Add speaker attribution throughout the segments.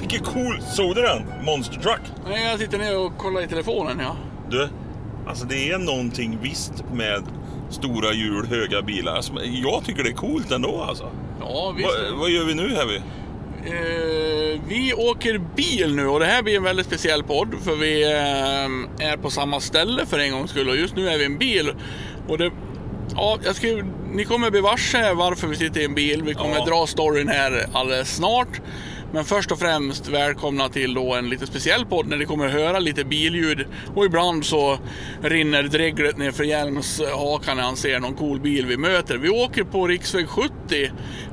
Speaker 1: Vilken cool... Såg du den? Monster Truck?
Speaker 2: Nej, jag sitter ner och kollar i telefonen ja.
Speaker 1: Du, alltså det är någonting visst med stora hjul, höga bilar. Alltså, Jag tycker det är coolt ändå alltså.
Speaker 2: Ja, visst.
Speaker 1: Vad, vad gör vi nu Heavy?
Speaker 2: Eh, vi åker bil nu och det här blir en väldigt speciell podd för vi eh, är på samma ställe för en gångs skull och just nu är vi i en bil. Och det, ja, jag ska, ni kommer bli varse varför vi sitter i en bil. Vi kommer
Speaker 1: Ja.
Speaker 2: dra storyn här alldeles snart. Men först och främst välkomna till då en lite speciell podd när ni kommer höra lite billjud och ibland så rinner dreglet ner för Hjelms haka när han ser någon cool bil vi möter. Vi åker på riksväg 70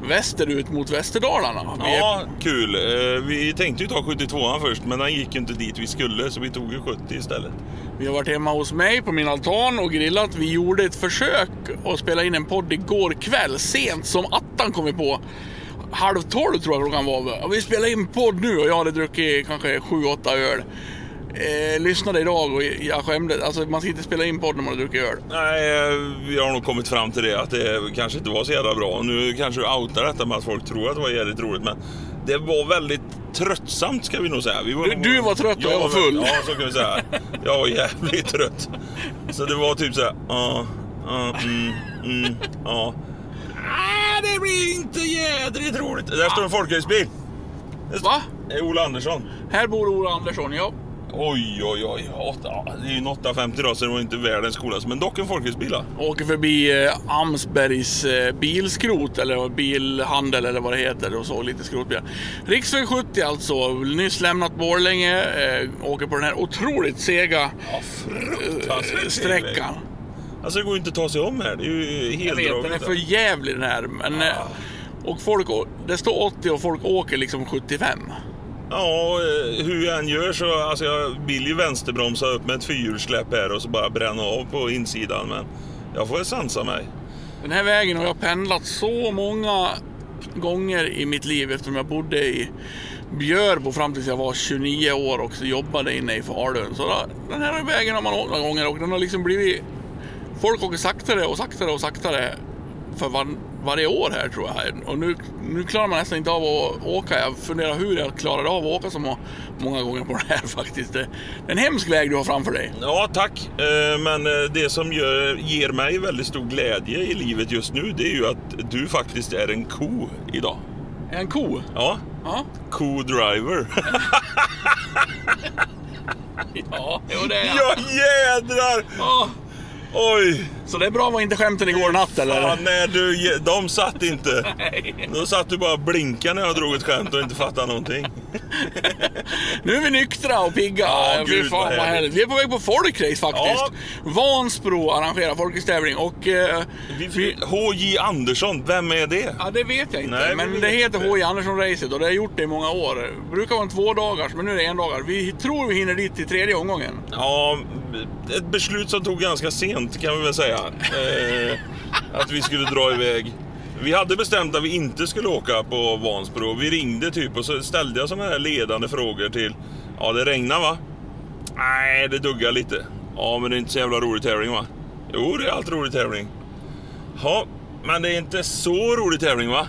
Speaker 2: västerut mot Västerdalarna. Vi är
Speaker 1: Ja, kul. Eh, Vi tänkte ju ta 72an först, men den gick ju inte dit vi skulle, så vi tog ju 70 istället.
Speaker 2: Vi har varit hemma hos mig på min altan och grillat. Vi gjorde ett försök att spela in en podd igår kväll, sent som attan kom vi på. Halv tolv tror jag klockan var. Vi spelar in podd nu och jag hade druckit kanske sju, åtta öl. Eh, lyssnade idag och jag skämdes. Alltså man ska inte spela in podd när man har druckit öl.
Speaker 1: Nej, eh, vi har nog kommit fram till det att det kanske inte var så jävla bra. Nu kanske du outar detta med att folk tror att det var jävligt roligt, men det var väldigt tröttsamt ska vi nog säga. Vi var
Speaker 2: Du- du var trött och jag var full.
Speaker 1: Ja, så kan vi säga. Jag var jävligt trött. Så det var typ så här, ja, mm, mm, ja. Ah, det blir inte jädrigt roligt. Där står en folkracebil.
Speaker 2: Va?
Speaker 1: Det är Ola Andersson.
Speaker 2: Här bor Ola Andersson, ja.
Speaker 1: Oj, oj, oj. Det är ju en 850 då, så det var inte världens coolaste. Men dock en folkracebil.
Speaker 2: Åker förbi eh, Amsbergs eh, bilskrot eller bilhandel eller vad det heter och så lite skrotbilar. Riksväg 70 alltså, nyss lämnat Borlänge. Eh, åker på den här otroligt sega
Speaker 1: Ja,
Speaker 2: eh, sträckan.
Speaker 1: Alltså det går ju inte att ta sig om här. Det är ju
Speaker 2: Jag vet, den är för jävlig den här. Men, eh, och folk, det står 80 och folk åker liksom 75.
Speaker 1: Ja, eh, hur jag än gör så... Alltså jag vill ju vänsterbromsa upp med ett fyrhjulssläpp här och så bara bränna av på insidan. Men jag får väl sansa mig.
Speaker 2: Den här vägen har jag pendlat så många gånger i mitt liv eftersom jag bodde i Björbo fram tills jag var 29 år och så jobbade inne i Falun. Så den här vägen har man åkt några gånger och den har liksom blivit... Folk åker saktare och saktare och saktare för var, varje år här tror jag. Och nu, nu klarar man nästan inte av att åka. Jag funderar hur jag klarade av att åka så må- många gånger på den här faktiskt. Det det är en hemsk väg du har framför dig.
Speaker 1: Ja, tack. Eh, Men eh, det som gör, ger mig väldigt stor glädje i livet just nu, det är ju att du faktiskt är en ko idag.
Speaker 2: En ko.
Speaker 1: Ja,
Speaker 2: Ja,
Speaker 1: co-driver.
Speaker 2: ja jo, det är jag.
Speaker 1: ja, jädrar!
Speaker 2: Ja.
Speaker 1: Oj!
Speaker 2: Så det är bra var inte skämten igår natt eller?
Speaker 1: Fan, nej, du, de satt inte.
Speaker 2: Nej.
Speaker 1: Då satt du bara och blinkade när jag drog ett skämt och inte fattade någonting.
Speaker 2: Nu är vi nyktra och pigga.
Speaker 1: Ja,
Speaker 2: Fy
Speaker 1: gud,
Speaker 2: fan
Speaker 1: vad härligt.
Speaker 2: Vi är på väg på folkrace faktiskt.
Speaker 1: Ja.
Speaker 2: Vansbro arrangerar folkracetävling och... Eh, vi,
Speaker 1: H.J. Andersson, vem är det?
Speaker 2: ja, det vet jag inte.
Speaker 1: Nej, vi
Speaker 2: men det heter. H.J. Andersson-racet och det har gjort det i många år. Det brukar vara en två dagars, men nu är det en dagar. Vi tror vi hinner dit till tredje omgången.
Speaker 1: Ja, ett beslut som tog ganska sent kan vi väl säga. Eh, att vi skulle dra iväg. Vi hade bestämt att vi inte skulle åka på Vansbro. Vi ringde typ och så ställde jag sådana här ledande frågor till... Ja, det regnar va? Nej, det duggar lite. Ja, men det är inte så jävla rolig tävling va? Jo, det är allt rolig tävling. Ja, men det är inte så rolig tävling va?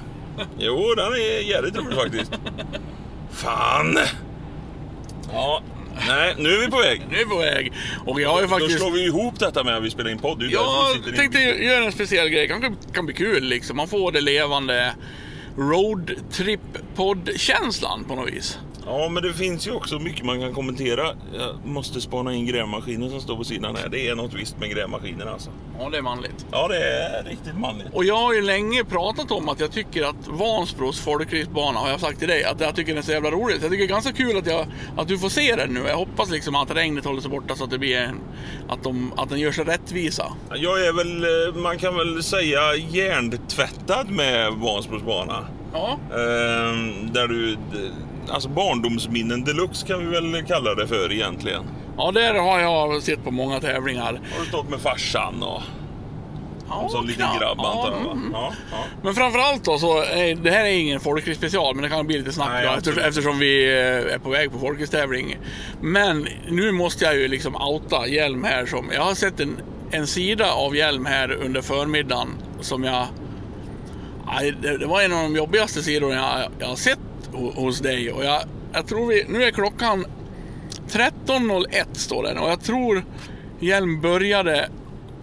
Speaker 1: Jo, den är jävligt rolig faktiskt. Fan! Ja, nej, nu är vi på väg.
Speaker 2: Nu är vi på väg. Och jag har ju
Speaker 1: Då
Speaker 2: faktiskt...
Speaker 1: slår vi ihop detta med att vi spelar in podd.
Speaker 2: Jag
Speaker 1: in.
Speaker 2: tänkte göra en speciell grej. Kanske kan bli kul liksom. Man får det levande roadtrip-podd-känslan på något vis.
Speaker 1: Ja, men det finns ju också mycket man kan kommentera. Jag måste spana in grävmaskinen som står på sidan här. Det är något visst med grävmaskinen alltså.
Speaker 2: Ja, det är manligt.
Speaker 1: Ja, det är riktigt manligt.
Speaker 2: Och jag har ju länge pratat om att jag tycker att Vansbros folkracebana, har jag sagt till dig, att jag tycker den är så jävla rolig. Så jag tycker det är ganska kul att, jag, att du får se den nu. Jag hoppas liksom att regnet håller sig borta så att det blir en, att, de, att den gör sig rättvisa.
Speaker 1: Jag är väl, eh, man kan väl säga hjärntvättad med Vansbros bana.
Speaker 2: Ja,
Speaker 1: Ehm, där du, alltså barndomsminnen deluxe kan vi väl kalla det för egentligen.
Speaker 2: ja där har jag sett på många tävlingar.
Speaker 1: Har du stått med farsan och
Speaker 2: Ja,
Speaker 1: som liten grabb
Speaker 2: Ja,
Speaker 1: antar jag va?
Speaker 2: mm.
Speaker 1: Ja, ja.
Speaker 2: Men framförallt då så, är, det här är ingen folkrace special men det kan bli lite snack
Speaker 1: Nej,
Speaker 2: då, eftersom, eftersom vi eh, är på väg på folkracetävling. Men nu måste jag ju liksom outa Hjelm här som, jag har sett en, en sida av Hjelm här under förmiddagen som jag, det, det var en av de jobbigaste sidorna jag, jag har sett hos dig. Och jag, jag tror vi, nu är klockan 13.01 står det och jag tror Hjelm började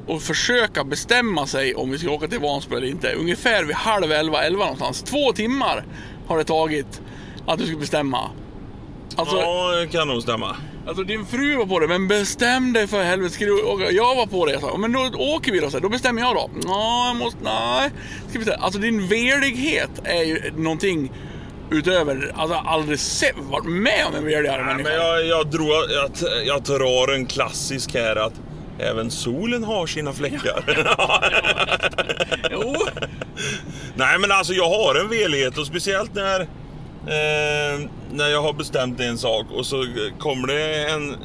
Speaker 2: att försöka bestämma sig om vi ska åka till Vansbro eller inte. Ungefär vid halv elva, elva någonstans. Två timmar har det tagit att du ska bestämma. Alltså,
Speaker 1: Ja, det kan nog stämma.
Speaker 2: Alltså din fru var på det, men bestäm dig för helvete. Ska du åka? Jag var på det. Jag sa, men då åker vi då. Så här, då bestämmer jag då. Ja, jag måste, nej. Ska vi. Alltså din velighet är ju någonting utöver, alltså aldrig sett, varit med om en
Speaker 1: Ja,
Speaker 2: människa.
Speaker 1: men jag, jag, drog, jag, jag drar en klassisk här att även solen har sina fläckar.
Speaker 2: Jo.
Speaker 1: Nej men alltså jag har en velighet och speciellt när eh, när jag har bestämt en sak och så kommer det en,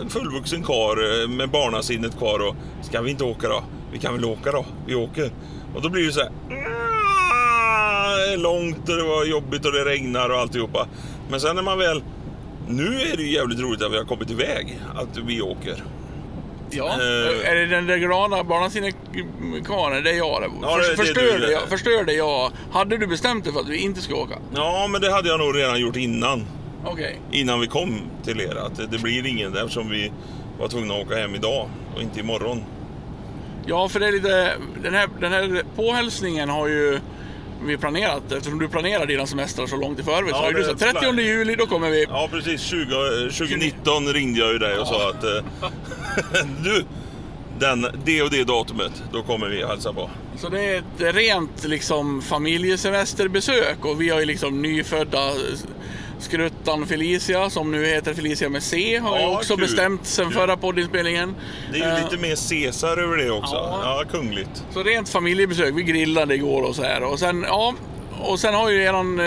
Speaker 1: en fullvuxen kar med barnasinnet kvar och ska vi inte åka då? Vi kan väl åka då? Vi åker. Och då blir det så här. "Ah, Det är långt och det var jobbigt och det regnar och alltihopa. Men sen när man väl nu är det ju jävligt roligt att vi har kommit iväg, att vi åker.
Speaker 2: Ja.
Speaker 1: Eh.
Speaker 2: Är det den där glada barnasinne-karlen? Det är jag det.
Speaker 1: Ja, det-
Speaker 2: förstörde,
Speaker 1: det.
Speaker 2: jag, förstörde jag. Hade du bestämt dig för att vi inte ska åka?
Speaker 1: Ja, men det hade jag nog redan gjort innan.
Speaker 2: Okej.
Speaker 1: innan vi kom till er att det- det blir ingen eftersom vi var tvungna att åka hem idag och inte imorgon.
Speaker 2: Ja, för det är lite... Den här, den här påhälsningen har ju vi planerat. Eftersom du planerar dina semestrar så långt i förväg.
Speaker 1: Ja,
Speaker 2: så har du sagt
Speaker 1: är
Speaker 2: 30 juli, då kommer vi.
Speaker 1: Ja precis, 20, eh, 2019 ringde jag ju dig och sa att eh, du, den, det och det datumet, då kommer vi hälsa på.
Speaker 2: Så det är ett rent liksom familjesemesterbesök och vi har ju liksom nyfödda skruttan Felicia som nu heter Felicia med C har
Speaker 1: Ja,
Speaker 2: också
Speaker 1: kul.
Speaker 2: bestämt sen
Speaker 1: Kul.
Speaker 2: förra poddinspelningen.
Speaker 1: Det är ju
Speaker 2: Eh,
Speaker 1: lite mer Caesar över det också.
Speaker 2: Ja.
Speaker 1: Ja, kungligt.
Speaker 2: Så rent familjebesök. Vi grillade igår och så här. Och sen, ja, och sen har ju eran eh,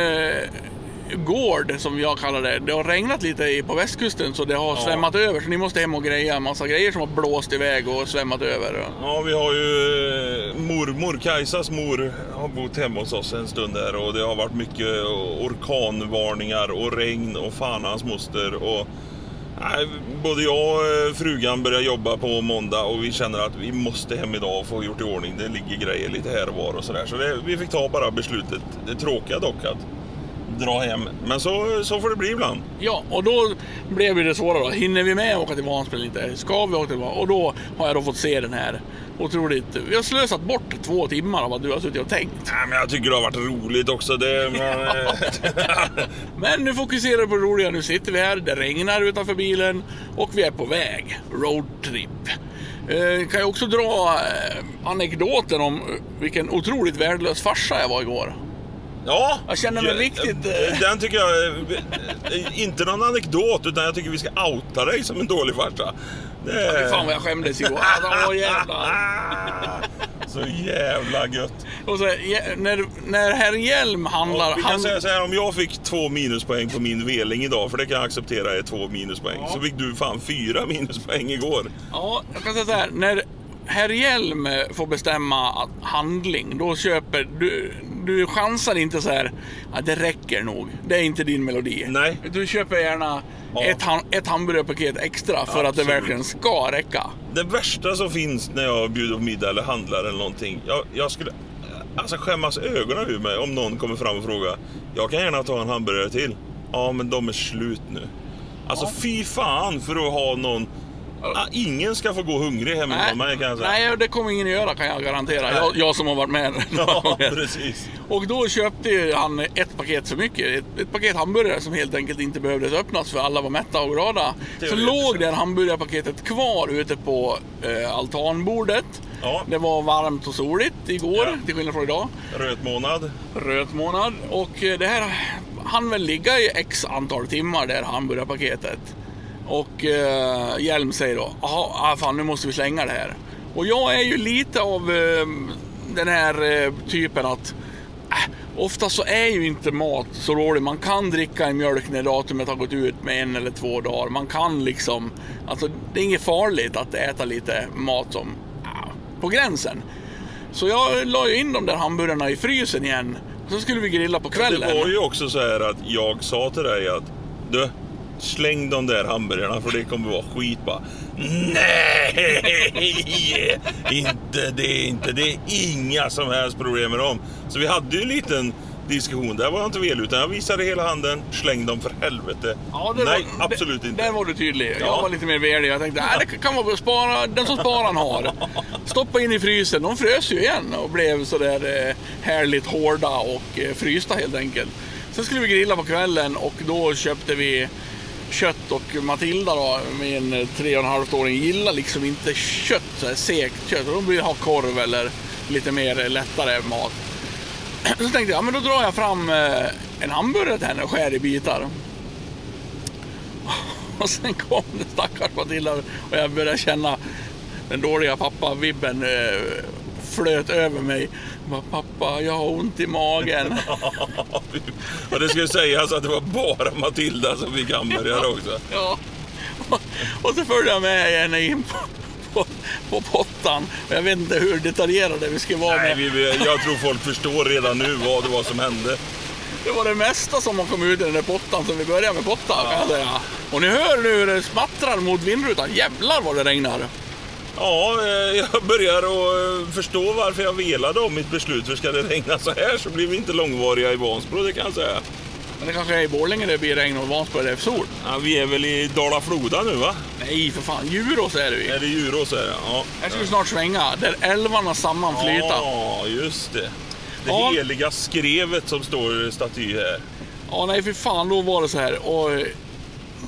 Speaker 2: gård, som jag kallar det, det har regnat lite på västkusten så det har
Speaker 1: Ja.
Speaker 2: svämmat över. Så ni måste hem och greja en massa grejer som har blåst iväg och svämmat över.
Speaker 1: Ja, vi har ju eh, mormor, Kajsas mor, har bott hemma hos oss en stund där och det har varit mycket orkanvarningar och regn och fan hans moster. Och, nej, både jag och eh, frugan börjar jobba på måndag och vi känner att vi måste hem idag och få gjort i ordning. Det ligger grejer lite här och var och sådär. Så det, vi fick ta bara beslutet. Det är tråkiga dock att dra hem. Men så, så får det bli ibland.
Speaker 2: Ja, och då blev det svårare. Då. Hinner vi med att åka till Vansbro eller inte? Ska vi åka till Vansbro? Och då har jag då fått se den här otroligt... Vi har slösat bort två timmar av vad du har suttit och tänkt.
Speaker 1: Nej, men jag tycker det har varit roligt också. Det, men,
Speaker 2: Men nu fokuserar vi på det roliga. Nu sitter vi här, det regnar utanför bilen och vi är på väg. Roadtrip. Eh, kan jag också dra eh, anekdoten om eh, vilken otroligt värdelös farsa jag var igår.
Speaker 1: Ja,
Speaker 2: Jag känner mig
Speaker 1: ja,
Speaker 2: riktigt, eh,
Speaker 1: Den tycker jag, eh, inte någon anekdot, utan jag tycker vi ska outa dig som en dålig farsa. Det
Speaker 2: Fy fan vad jag skämdes igår. Alltså, åh jävlar.
Speaker 1: Så jävla gött.
Speaker 2: Och så, ja, när, när herr Hjelm handlar...
Speaker 1: vi kan
Speaker 2: han-
Speaker 1: säga så här, om jag fick två minuspoäng på min veling idag, för det kan jag acceptera är två minuspoäng,
Speaker 2: Ja.
Speaker 1: så fick du fan fyra minuspoäng igår.
Speaker 2: Ja, jag kan säga så här. När herr Hjelm får bestämma handling, då köper du... Du chansar inte så här, ja, det räcker nog. Det är inte din melodi.
Speaker 1: Nej.
Speaker 2: Du köper gärna
Speaker 1: Ja.
Speaker 2: ett, ett hamburgerpaket extra för att det
Speaker 1: Absolut.
Speaker 2: verkligen ska räcka.
Speaker 1: Det värsta som finns när jag bjuder på middag eller handlar eller någonting, jag, jag skulle alltså skämmas ögonen ur mig om någon kommer fram och frågar Jag kan gärna ta en hamburgare till. Ja, men de är slut nu. Alltså
Speaker 2: Ja.
Speaker 1: fy fan för att ha någon... Ah, ingen ska få gå hungrig hemifrån mig kan jag säga.
Speaker 2: nej, det kommer ingen att göra kan jag garantera. Jag, jag som har varit med
Speaker 1: Ja, precis.
Speaker 2: Och då köpte han ett paket för mycket. Ett, ett paket hamburgare som helt enkelt inte behövdes öppnas för alla var mätta och glada. Så låg det hamburgarpaketet kvar ute på eh, altanbordet.
Speaker 1: Ja.
Speaker 2: Det var varmt och soligt igår,
Speaker 1: Ja.
Speaker 2: till skillnad från idag.
Speaker 1: Röt månad.
Speaker 2: Röt månad. Och eh, det här han väl ligga i x antal timmar, det här hamburgarpaketet. Och eh, Hjelm säger då, jaha, ah, fan nu måste vi slänga det här. Och jag är ju lite av eh, den här eh, typen att äh, ofta så är ju inte mat så rolig. Man kan dricka en mjölk när datumet har gått ut med en eller två dagar. Man kan liksom, alltså det är inget farligt att äta lite mat som ah, på gränsen. Så jag la ju in de där hamburgarna i frysen igen. Så skulle vi grilla på kvällen.
Speaker 1: Det var ju också så här att jag sa till dig att du, släng de där hamburgarna för det kommer vara skit bara. Nej, inte det, inte det. är Inga som helst problem med dem. Så vi hade ju en liten diskussion. Där var jag inte vel utan jag visade hela handen. Släng dem för helvete.
Speaker 2: det
Speaker 1: Nej,
Speaker 2: var,
Speaker 1: absolut
Speaker 2: det,
Speaker 1: inte.
Speaker 2: Där var du tydlig. Jag
Speaker 1: Ja.
Speaker 2: var lite mer velig. Jag tänkte det kan vara spara, den som sparan har. Stoppa in i frysen. De frös ju igen och blev sådär eh, härligt hårda och eh, frysta helt enkelt. Sen skulle vi grilla på kvällen och då köpte vi kött och Matilda då, min eh, tre och en halvt åring gillar liksom inte kött, så här segt kött. De vill ha korv eller lite mer eh, lättare mat. Så tänkte jag, ja, men då drar jag fram eh, en hamburgare till henne och skär i bitar. Och sen kom det stackars Matilda och jag började känna den dåliga pappa-vibben eh, flöt över mig. Bara, Pappa, jag har ont i magen.
Speaker 1: och det skulle sägas att det var bara Matilda som fick hamburgare också.
Speaker 2: Ja. Och, och så följde jag med henne in på, på, på pottan. Jag vet inte hur detaljerade vi ska vara
Speaker 1: Nej,
Speaker 2: med.
Speaker 1: vi, jag tror folk förstår redan nu vad det var som hände.
Speaker 2: Det var det mesta som har kommit ut i den där pottan, så vi börjar med pottan kan jag säga. Och ni hör nu hur det smattrar mot vindrutan. Jävlar vad det regnar.
Speaker 1: Ja, eh, jag börjar att eh, förstå varför jag velade om mitt beslut. För ska det regna så här så blir vi inte långvariga i Vansbro, det kan jag säga.
Speaker 2: Men det kanske är i Borlänge det blir regn och Vansbro är det sol.
Speaker 1: Ja, vi är väl i Dala-Floda nu va?
Speaker 2: Nej, för fan. Djurås är det
Speaker 1: Är
Speaker 2: ju.
Speaker 1: det Djurås är det? Ja.
Speaker 2: Här ska vi snart svänga, där älvarna sammanflyta.
Speaker 1: Ja, just det. Det
Speaker 2: Ja.
Speaker 1: heliga skrevet som står staty här.
Speaker 2: Ja, nej för fan, då var det så här. Och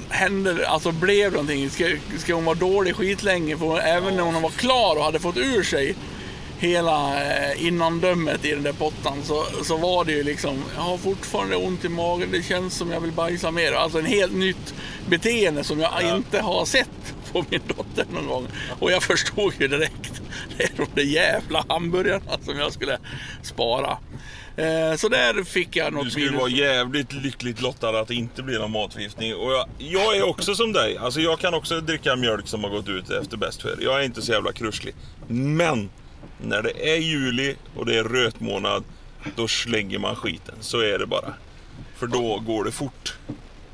Speaker 2: eh, hände, alltså blev någonting. Ska, ska hon vara dålig skitlänge? För även när hon var klar och hade fått ur sig hela eh, innandömet i den där pottan så, så var det ju liksom, jag har fortfarande ont i magen, det känns som jag vill bajsa mer. Alltså en helt nytt beteende som jag
Speaker 1: Ja.
Speaker 2: inte har sett på min dotter någon gång. Och jag förstod ju direkt, det är de där jävla hamburgarna som jag skulle spara. Eh, så där fick jag något
Speaker 1: Du skulle
Speaker 2: minus.
Speaker 1: vara jävligt lyckligt lottad att det inte blir någon matförgiftning. Och jag, jag är också som dig. Alltså jag kan också dricka mjölk som har gått ut efter bäst för. Jag är inte så jävla krusslig. Men när det är juli och det är rötmånad, då slänger man skiten. Så är det bara. För då går det fort.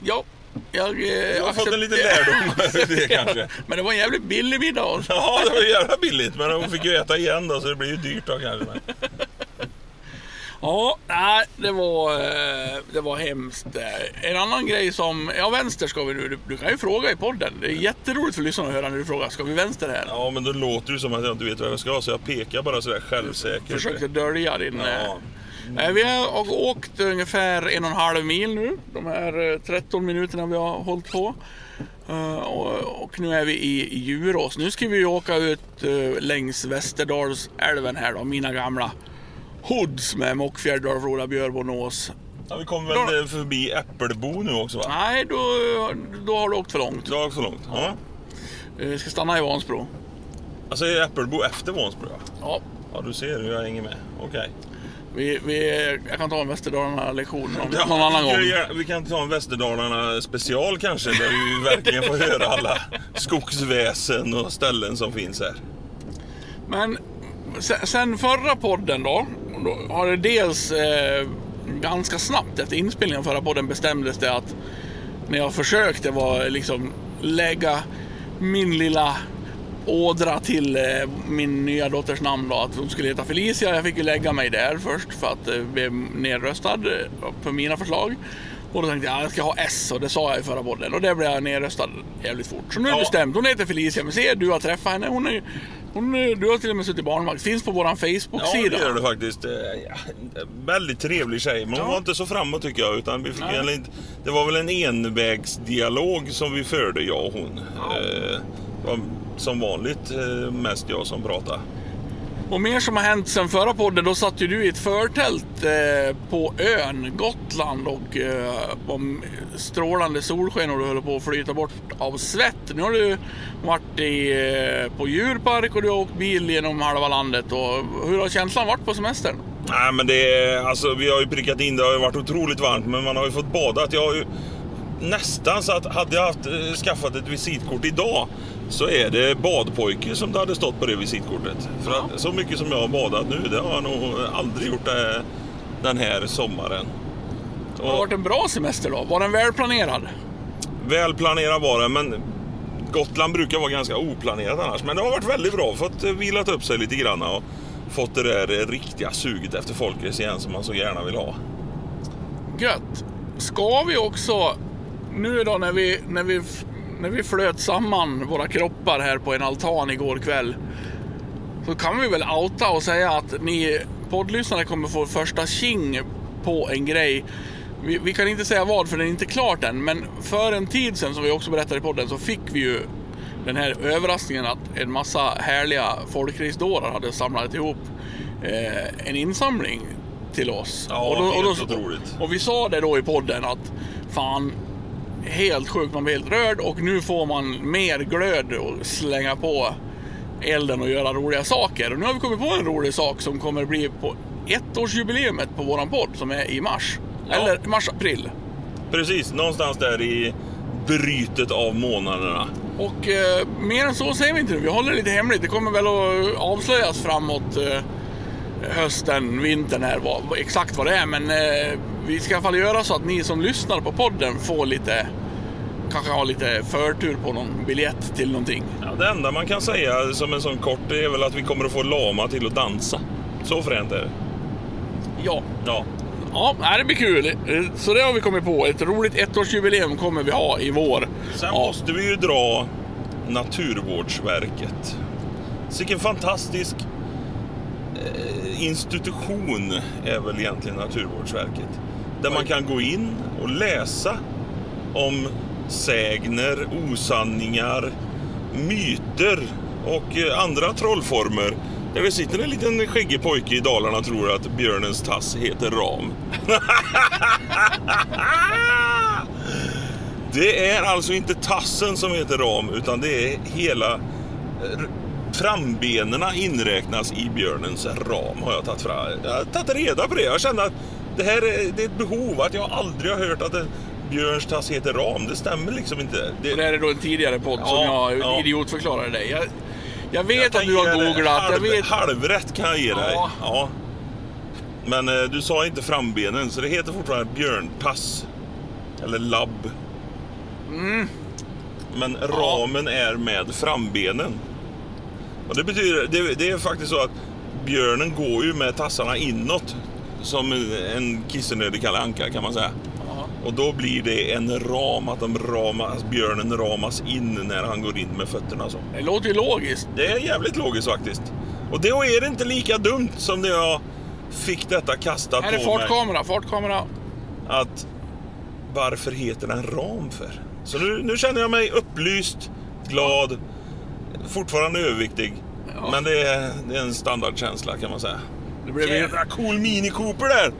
Speaker 2: Ja, jag... Eh,
Speaker 1: Jag har fått en liten lärdom av det kanske.
Speaker 2: Men det var en jävligt billig middag.
Speaker 1: Ja, det var jävla billigt. Men hon fick ju äta igen då, så det blir ju dyrt då kanske.
Speaker 2: Ja, nej, det var, eh, det var hemskt. Eh, En annan grej som... Ja, vänster ska vi nu. Du, du kan ju fråga i podden. Det är jätteroligt för lyssnarna att höra när du frågar. Ska vi vänster här?
Speaker 1: Ja, men då låter det som att jag inte vet vad jag ska, så jag pekar bara sådär självsäkert.
Speaker 2: Försökte dölja din... eh,
Speaker 1: Ja.
Speaker 2: Nej, vi har åkt ungefär en och en halv mil nu. De här eh, 13 minuterna vi har hållit på. Eh, och, nu är vi i Djurås. Nu ska vi åka ut eh, längs Västerdalsälven här då. Mina gamla hoods med Mockfjärd, Dalfloda, Björbo, Nås.
Speaker 1: Ja, vi kommer väl förbi Äppelbo nu också va?
Speaker 2: Nej, då, då har du åkt för långt.
Speaker 1: Det var så långt. Ja.
Speaker 2: Eh, Vi ska stanna i Vansbro.
Speaker 1: Alltså är Äppelbo efter Vansbro? ja?
Speaker 2: Ja,
Speaker 1: Ja, du ser jag hänger med. Okej.
Speaker 2: vi, vi, jag kan ta en Västerdalarna-lektion någon, någon annan gång.
Speaker 1: Vi, vi kan ta en Västerdalarna special kanske, där vi verkligen får höra alla skogsväsen och ställen som finns här.
Speaker 2: Men sen, förra podden då, då har det dels eh, ganska snabbt efter inspelningen av förra podden bestämdes det att när jag försökte var liksom lägga min lilla ådra till eh, min nya dotters namn då, att hon skulle heta Felicia. Jag fick ju lägga mig där först för att eh, bli nedröstad eh, på mina förslag. Och då tänkte jag, jag ska ha S och det sa jag i förra podden och det blev jag nedröstad jävligt fort. Så nu är det
Speaker 1: Ja.
Speaker 2: bestämt. Hon heter Felicia, se du har träffat henne. Hon är, hon är, du har till och med suttit barnvakt. Finns på
Speaker 1: Ja,
Speaker 2: Facebook-sida.
Speaker 1: det gör det faktiskt. Eh, Ja, väldigt trevlig tjej, men hon
Speaker 2: Ja.
Speaker 1: var inte så framåt tycker jag. Utan vi fick
Speaker 2: Nej.
Speaker 1: en, det var väl en envägsdialog som vi förde, jag och hon. Eh, det var som vanligt eh, mest jag som pratade.
Speaker 2: Och mer som har hänt sen förra podden, då satt ju du i ett förtält eh, på ön Gotland och eh, om strålande solsken och du höll på att flyta bort av svett. Nu har du varit i, eh, på djurpark och du har åkt bil genom halva landet. Och hur har känslan varit på semestern?
Speaker 1: Nej men det är, alltså vi har ju prickat in, det har ju varit otroligt varmt men man har ju fått bada. Jag har ju nästan så att hade jag haft, eh, skaffat ett visitkort idag så är det badpojke som det hade stått på det visitkortet. För
Speaker 2: Ja.
Speaker 1: att så mycket som jag har badat nu, det har jag nog aldrig gjort det den här sommaren.
Speaker 2: Har det
Speaker 1: Och
Speaker 2: varit en bra semester då? Var den välplanerad?
Speaker 1: välplanerad var det men Gotland brukar vara ganska oplanerat annars. Men det har varit väldigt bra. Fått vilat upp sig lite grann och fått det där riktiga suget efter folkrace igen som man så gärna vill ha.
Speaker 2: gött. Ska vi också, nu då när vi, när vi, när vi flöt samman våra kroppar här på en altan igår kväll. Så kan vi väl outa och säga att ni poddlyssnare kommer få första king på en grej. Vi, vi kan inte säga vad för det är inte klart än, men för en tid sedan som vi också berättade i podden så fick vi ju den här överraskningen att en massa härliga folkrace-dårar hade samlat ihop eh, en insamling till oss.
Speaker 1: Ja, helt otroligt.
Speaker 2: och vi sa det då i podden att fan, helt sjukt, man blir helt rörd och nu får man mer glöd och slänga på elden och göra roliga saker. Och nu har vi kommit på en rolig sak som kommer bli på ettårsjubileumet på våran podd som är i mars.
Speaker 1: Ja.
Speaker 2: Eller mars-april.
Speaker 1: Precis, någonstans där i brytet av månaderna.
Speaker 2: Och eh, mer än så säger vi inte nu. Vi håller det lite hemligt. Det kommer väl att avslöjas framåt eh, hösten, vintern här, vad, exakt vad det är. Men eh, vi ska i alla fall göra så att ni som lyssnar på podden får lite, kanske har lite förtur på någon biljett till någonting.
Speaker 1: Ja, det enda man kan säga som en sån kort är väl att vi kommer att få lama till att dansa. Så fränt är det.
Speaker 2: Ja,
Speaker 1: Ja.
Speaker 2: ja det blir kul. Eh, Så det har vi kommit på. Ett roligt ettårsjubileum kommer vi ha i vår.
Speaker 1: Sen
Speaker 2: ja.
Speaker 1: måste vi ju dra Naturvårdsverket. Vilken fantastisk institution är väl egentligen Naturvårdsverket. Där man kan gå in och läsa om sägner, osanningar, myter och eh, andra trollformer. Där det sitter en liten skäggig pojke i Dalarna och tror att björnens tass heter ram. Det är alltså inte tassen som heter ram, utan det är hela frambenen inräknas i björnens ram har jag tagit fram. Jag har tagit reda på det. Jag känner att det här är, det är ett behov, att jag aldrig har hört att en björns tass heter ram. Det stämmer liksom inte.
Speaker 2: Och det här är då en tidigare podd som
Speaker 1: Ja,
Speaker 2: jag
Speaker 1: ja.
Speaker 2: idiotförklarade dig. Jag, jag vet
Speaker 1: Jag
Speaker 2: att du har googlat.
Speaker 1: Halv,
Speaker 2: Jag vet...
Speaker 1: Halvrätt kan jag ge dig.
Speaker 2: Ja.
Speaker 1: Ja. Men eh, du sa inte frambenen, så det heter fortfarande björntass. Eller labb.
Speaker 2: Mm.
Speaker 1: Men ramen är med frambenen. Och det betyder, det, det är faktiskt så att björnen går ju med tassarna inåt. Som en kissenödig Kalle Anka kan man säga. Och då blir det en ram, att de ramas, björnen ramas in när han går in med fötterna så.
Speaker 2: Det låter ju logiskt.
Speaker 1: Det är jävligt logiskt faktiskt. Och då är det inte lika dumt som när jag fick detta kastat
Speaker 2: Här är
Speaker 1: på mig.
Speaker 2: fartkamera, fartkamera.
Speaker 1: Att varför heter den ram för? Så nu, nu känner jag mig upplyst, glad, fortfarande överviktig.
Speaker 2: Ja.
Speaker 1: Men det är, det är en standardkänsla kan man säga.
Speaker 2: Det blev,
Speaker 1: Jävla cool Mini Cooper där!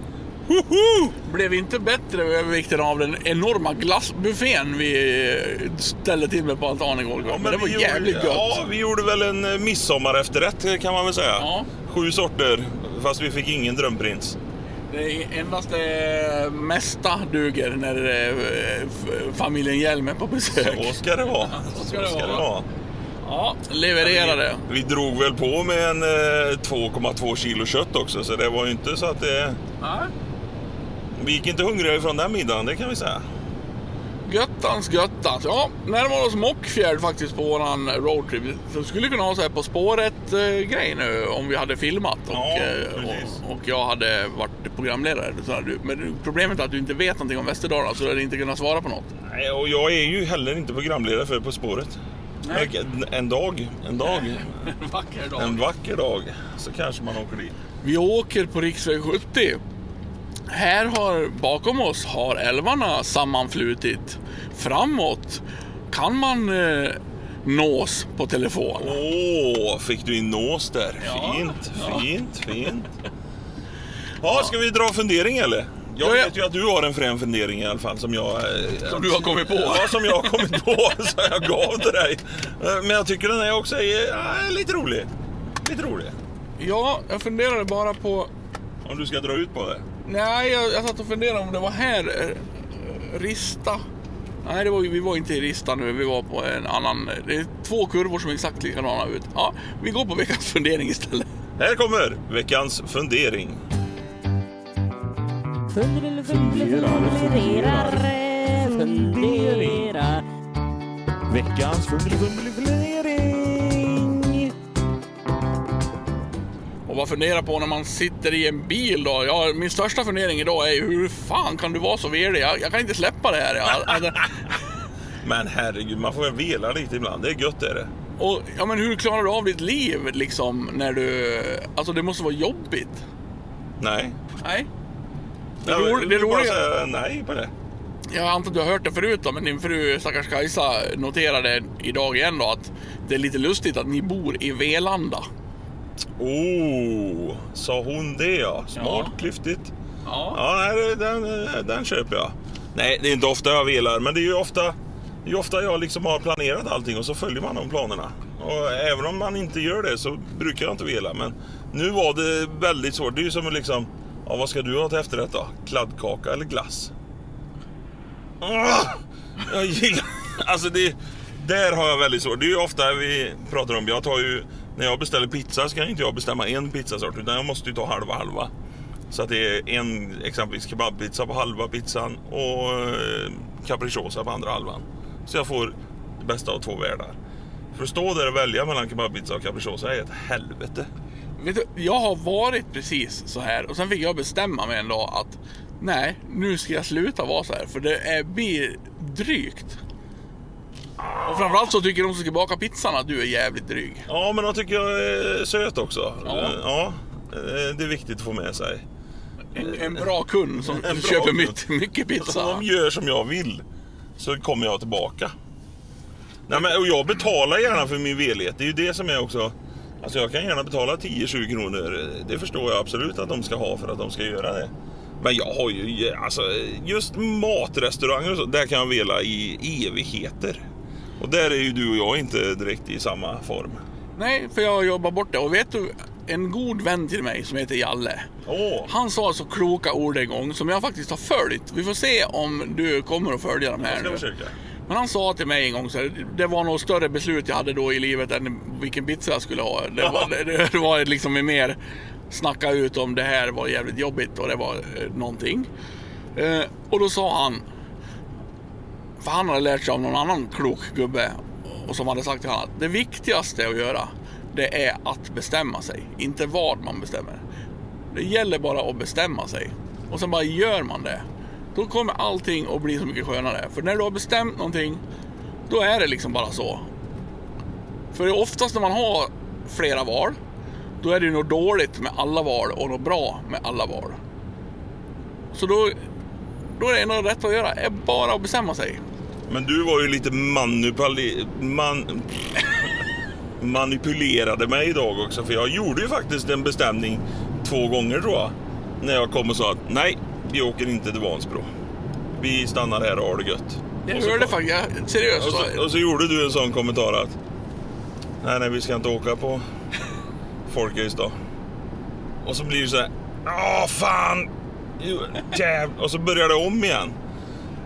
Speaker 1: Woho!
Speaker 2: blev inte bättre övervikten av den enorma glassbuffén vi ställde till med på altanen igår. men, det var
Speaker 1: vi
Speaker 2: jävligt
Speaker 1: gjorde,
Speaker 2: gött.
Speaker 1: Ja, vi gjorde väl en eh, midsommarefterrätt kan man väl säga.
Speaker 2: Ja.
Speaker 1: Sju sorter, fast vi fick ingen drömprins.
Speaker 2: Det är endast det mesta duger när eh, familjen Hjelm är på besök.
Speaker 1: Så ska det vara.
Speaker 2: Så ska det vara. Ja,
Speaker 1: Vi,
Speaker 2: levererade.
Speaker 1: vi drog väl på med en eh, 2,2 kilo kött också, så det var ju inte så att det...
Speaker 2: Nej.
Speaker 1: Vi gick inte hungriga ifrån den middagen, det kan vi säga.
Speaker 2: Göttans göttans. Ja, närmar oss Mockfjärd faktiskt på våran roadtrip. Så vi skulle kunna ha så här På spåret-grej nu om vi hade filmat och,
Speaker 1: Ja,
Speaker 2: eh, och, och jag hade varit programledare. Men problemet är att du inte vet någonting om Västerdalarna så du hade inte kunnat svara på något.
Speaker 1: Nej, och jag är ju heller inte programledare för På spåret. Men En dag, en dag,
Speaker 2: En vacker dag.
Speaker 1: en vacker dag, så kanske man åker dit.
Speaker 2: Vi åker på riksväg 70. Här har, bakom oss har älvarna sammanflutit. Framåt kan man eh, nås på telefon.
Speaker 1: Åh, fick du in nås där?
Speaker 2: Ja,
Speaker 1: Fint,
Speaker 2: ja.
Speaker 1: fint, fint. Ja, ska vi dra fundering eller? Jag
Speaker 2: Ja, ja.
Speaker 1: vet ju att du har en frän fundering i alla fall som jag... eh,
Speaker 2: Som du har kommit på.
Speaker 1: Ja, som jag har kommit på, så jag gav till dig. Eh, Men jag tycker den är också är, ja, lite rolig. Lite rolig.
Speaker 2: Ja, jag funderade bara på...
Speaker 1: Om du ska dra ut på det.
Speaker 2: Nej, jag, jag satt och funderade om det var här. eh, Rista. Nej, det var, vi var inte i Rista nu. Vi var på en annan. Det är två kurvor som är exakt likadana ut. Ja, vi går på veckans fundering istället.
Speaker 1: Här kommer veckans fundering.
Speaker 3: Funderar, funderar, funderar.
Speaker 4: Veckans fundering.
Speaker 2: Och vad funderar på när man sitter i en bil då? Ja, min största fundering idag är ju hur fan kan du vara så velig? Jag, jag kan inte släppa det här. Jag,
Speaker 1: Men herregud, man får väl vela lite ibland. Det är gött är det.
Speaker 2: och ja, men hur klarar du av ditt liv liksom när du... Alltså det måste vara jobbigt.
Speaker 1: Nej.
Speaker 2: Nej.
Speaker 1: Jag
Speaker 2: ro,
Speaker 1: vill
Speaker 2: det
Speaker 1: bara
Speaker 2: roliga...
Speaker 1: säga nej på det.
Speaker 2: Jag antar att du har hört det förut då, men din fru stackars Kajsa noterade idag igen då att det är lite lustigt att ni bor i Velanda.
Speaker 1: Oh, sa hon det ja? Smart,
Speaker 2: Ja.
Speaker 1: klyftigt.
Speaker 2: Ja.
Speaker 1: Ja, nej, den, den köper jag. Nej, det är inte ofta jag velar, men det är ju ofta, det är ofta jag liksom har planerat allting och så följer man de planerna. Och även om man inte gör det så brukar jag inte vela. Men nu var det väldigt svårt. Det är ju som liksom, ja, vad ska du ha till efterrätt då? Kladdkaka eller glass? Ah! Jag gillar... Alltså det... Där har jag väldigt svårt. Det är ju ofta vi pratar om, jag tar ju... När jag beställer pizza så kan inte jag bestämma en pizzasort utan jag måste ju ta halva halva. Så att det är en exempelvis kebabpizza på halva pizzan och eh, capricciosa på andra halvan. Så jag får det bästa av två världar. För att stå där och välja mellan kebabpizza och capricciosa är ett helvete.
Speaker 2: Vet du, jag har varit precis så här och sen fick jag bestämma mig en dag att nej, nu ska jag sluta vara så här för det är, blir drygt. Och framförallt så tycker de som ska baka pizzan att du är jävligt dryg.
Speaker 1: Ja, men de tycker jag är söt också.
Speaker 2: Ja.
Speaker 1: Ja eh, det är viktigt att få med sig.
Speaker 2: En, en bra kund som
Speaker 1: bra
Speaker 2: köper
Speaker 1: kund.
Speaker 2: mycket, mycket
Speaker 1: Om
Speaker 2: pizza.
Speaker 1: de gör som jag vill så kommer jag tillbaka. Nej, men, och jag betalar gärna för min velighet. Det är ju det som är också... Alltså jag kan gärna betala 10-20 kronor. Det förstår jag absolut att de ska ha för att de ska göra det. Men jag har ju... Alltså, just matrestauranger och så, där kan jag vela i evigheter. Och där är ju du och jag inte direkt i samma form.
Speaker 2: Nej, för jag jobbar bort det. Och vet du, en god vän till mig som heter Jalle.
Speaker 1: Åh!
Speaker 2: Han sa så kloka ord en gång som jag faktiskt har följt. Vi får se om du kommer att följa de
Speaker 1: Jag
Speaker 2: här
Speaker 1: ska
Speaker 2: nu.
Speaker 1: försöka.
Speaker 2: Men han sa till mig en gång så här, det var något större beslut jag hade då i livet än vilken pizza jag skulle ha. Det var, det, det var liksom mer snacka ut om det här var jävligt jobbigt och det var eh, någonting. Eh, och då sa han, för han hade lärt sig av någon annan klok gubbe och som hade sagt till honom att det viktigaste att göra det är att bestämma sig, inte vad man bestämmer. Det gäller bara att bestämma sig. Och sen bara gör man det. Då kommer allting att bli så mycket skönare. För när du har bestämt någonting, då är det liksom bara så. För oftast när man har flera val, då är det ju något dåligt med alla val och något bra med alla val. Så då, då är det enda rätt att göra, är bara att bestämma sig.
Speaker 1: Men du var ju lite manipuli... Man... manipulerade mig idag också. För jag gjorde ju faktiskt en bestämning två gånger tror jag. När jag kom och sa att nej, vi åker inte till Vansbro. Vi stannar här och har det gött.
Speaker 2: Jag
Speaker 1: Och så
Speaker 2: hörde faktiskt, jag, seriöst.
Speaker 1: Och så, och så gjorde du en sån kommentar att nej, nej, vi ska inte åka på Folkis då. Och så blir det så här, åh fan. Och så börjar det om igen.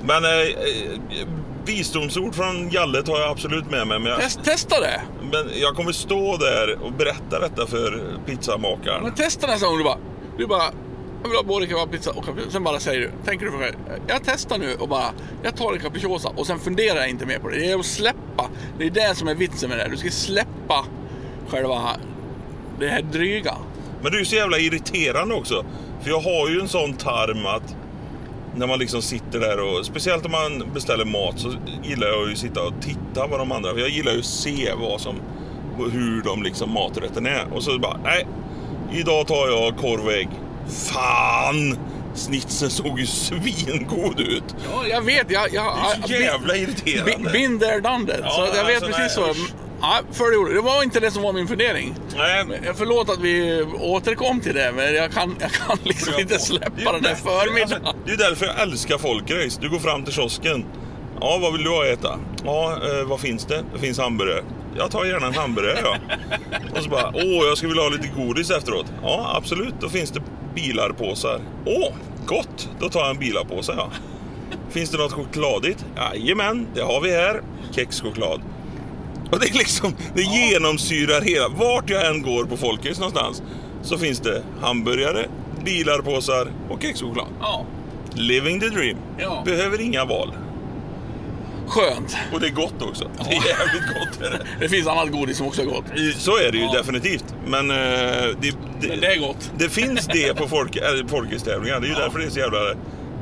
Speaker 1: Men eh, eh, visdomsord från Jalle tar jag absolut med mig. Men jag,
Speaker 2: Test, testa det!
Speaker 1: men jag kommer stå där och berätta detta för pizzamakaren.
Speaker 2: Men testa nästa gång du bara, du bara, jag vill ha både kebabpizza och capricciosa. Sen bara säger du, tänker du för själv. jag testar nu och bara, jag tar en capricciosa och sen funderar jag inte mer på det. Det är att släppa, det är det som är vitsen med det här. Du ska släppa själva det här dryga.
Speaker 1: Men det är ju så jävla irriterande också. För jag har ju en sån tarm att när man liksom sitter där och speciellt om man beställer mat så gillar jag ju att sitta och titta på de andra. För jag gillar ju att se vad som, hur de liksom maträtten är. Och så bara, nej, idag tar jag korv och ägg. Fan! Snitsen såg ju svingod ut.
Speaker 2: Ja, jag vet, jag... jag
Speaker 1: Det är så jävla irriterande.
Speaker 2: Been there, done that.
Speaker 1: Ja,
Speaker 2: så jag vet
Speaker 1: alltså,
Speaker 2: precis så. Ja, för det, det var inte det som var min fundering.
Speaker 1: Nej,
Speaker 2: Jag förlåt att vi återkom till det, men jag kan, jag kan liksom
Speaker 1: Jag
Speaker 2: inte släppa den där förmiddagen.
Speaker 1: Alltså, det är därför jag älskar folkrace. Du går fram till kiosken. Ja, vad vill du ha att äta? Ja, eh, vad finns det? Det finns hamburgare. Jag tar gärna en hamburgare ja. Och så bara, åh, jag skulle vilja ha lite godis efteråt. Ja, absolut. Då finns det bilarpåsar. Åh, gott. Då tar jag en bilarpåse ja. Finns det något chokladigt? Jajamän, det har vi här. Kexchoklad. Och det är liksom, det genomsyrar hela, vart jag än går på Folkis någonstans så finns det hamburgare, bilarpåsar och kexchoklad.
Speaker 2: Ja.
Speaker 1: Living the dream.
Speaker 2: Ja.
Speaker 1: Behöver inga val.
Speaker 2: Skönt.
Speaker 1: Och det är gott också. Det är jävligt gott. Är det.
Speaker 2: Det finns annat godis som också är gott.
Speaker 1: Så är det ju
Speaker 2: Ja.
Speaker 1: definitivt. Men, eh, det, det,
Speaker 2: Men det är gott.
Speaker 1: det finns det på folk, äh, folkhetstävlingar. Det är ju
Speaker 2: Ja.
Speaker 1: därför det är så jävla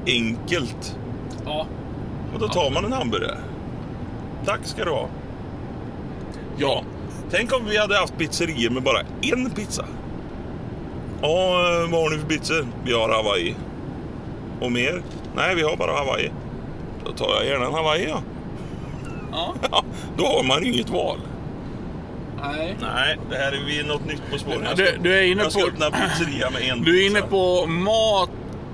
Speaker 1: enkelt.
Speaker 2: Ja.
Speaker 1: Och då tar man en hamburgare. Tack ska du ha.
Speaker 2: Ja.
Speaker 1: Tänk om vi hade haft pizzerier med bara en pizza. Ja, eh, vad har ni för pizzor? Vi har Hawaii. Och mer? Nej, vi har bara Hawaii. Då tar jag gärna en Hawaii, ja.
Speaker 2: Ja.
Speaker 1: Ja, Då har man ju inget val.
Speaker 2: Nej.
Speaker 1: Nej, det här är vi något nytt på spåren. Jag
Speaker 2: Du-
Speaker 1: ska-
Speaker 2: du är inne
Speaker 1: jag ska
Speaker 2: på-
Speaker 1: öppna pizzeria med en
Speaker 2: Du är inne på mat,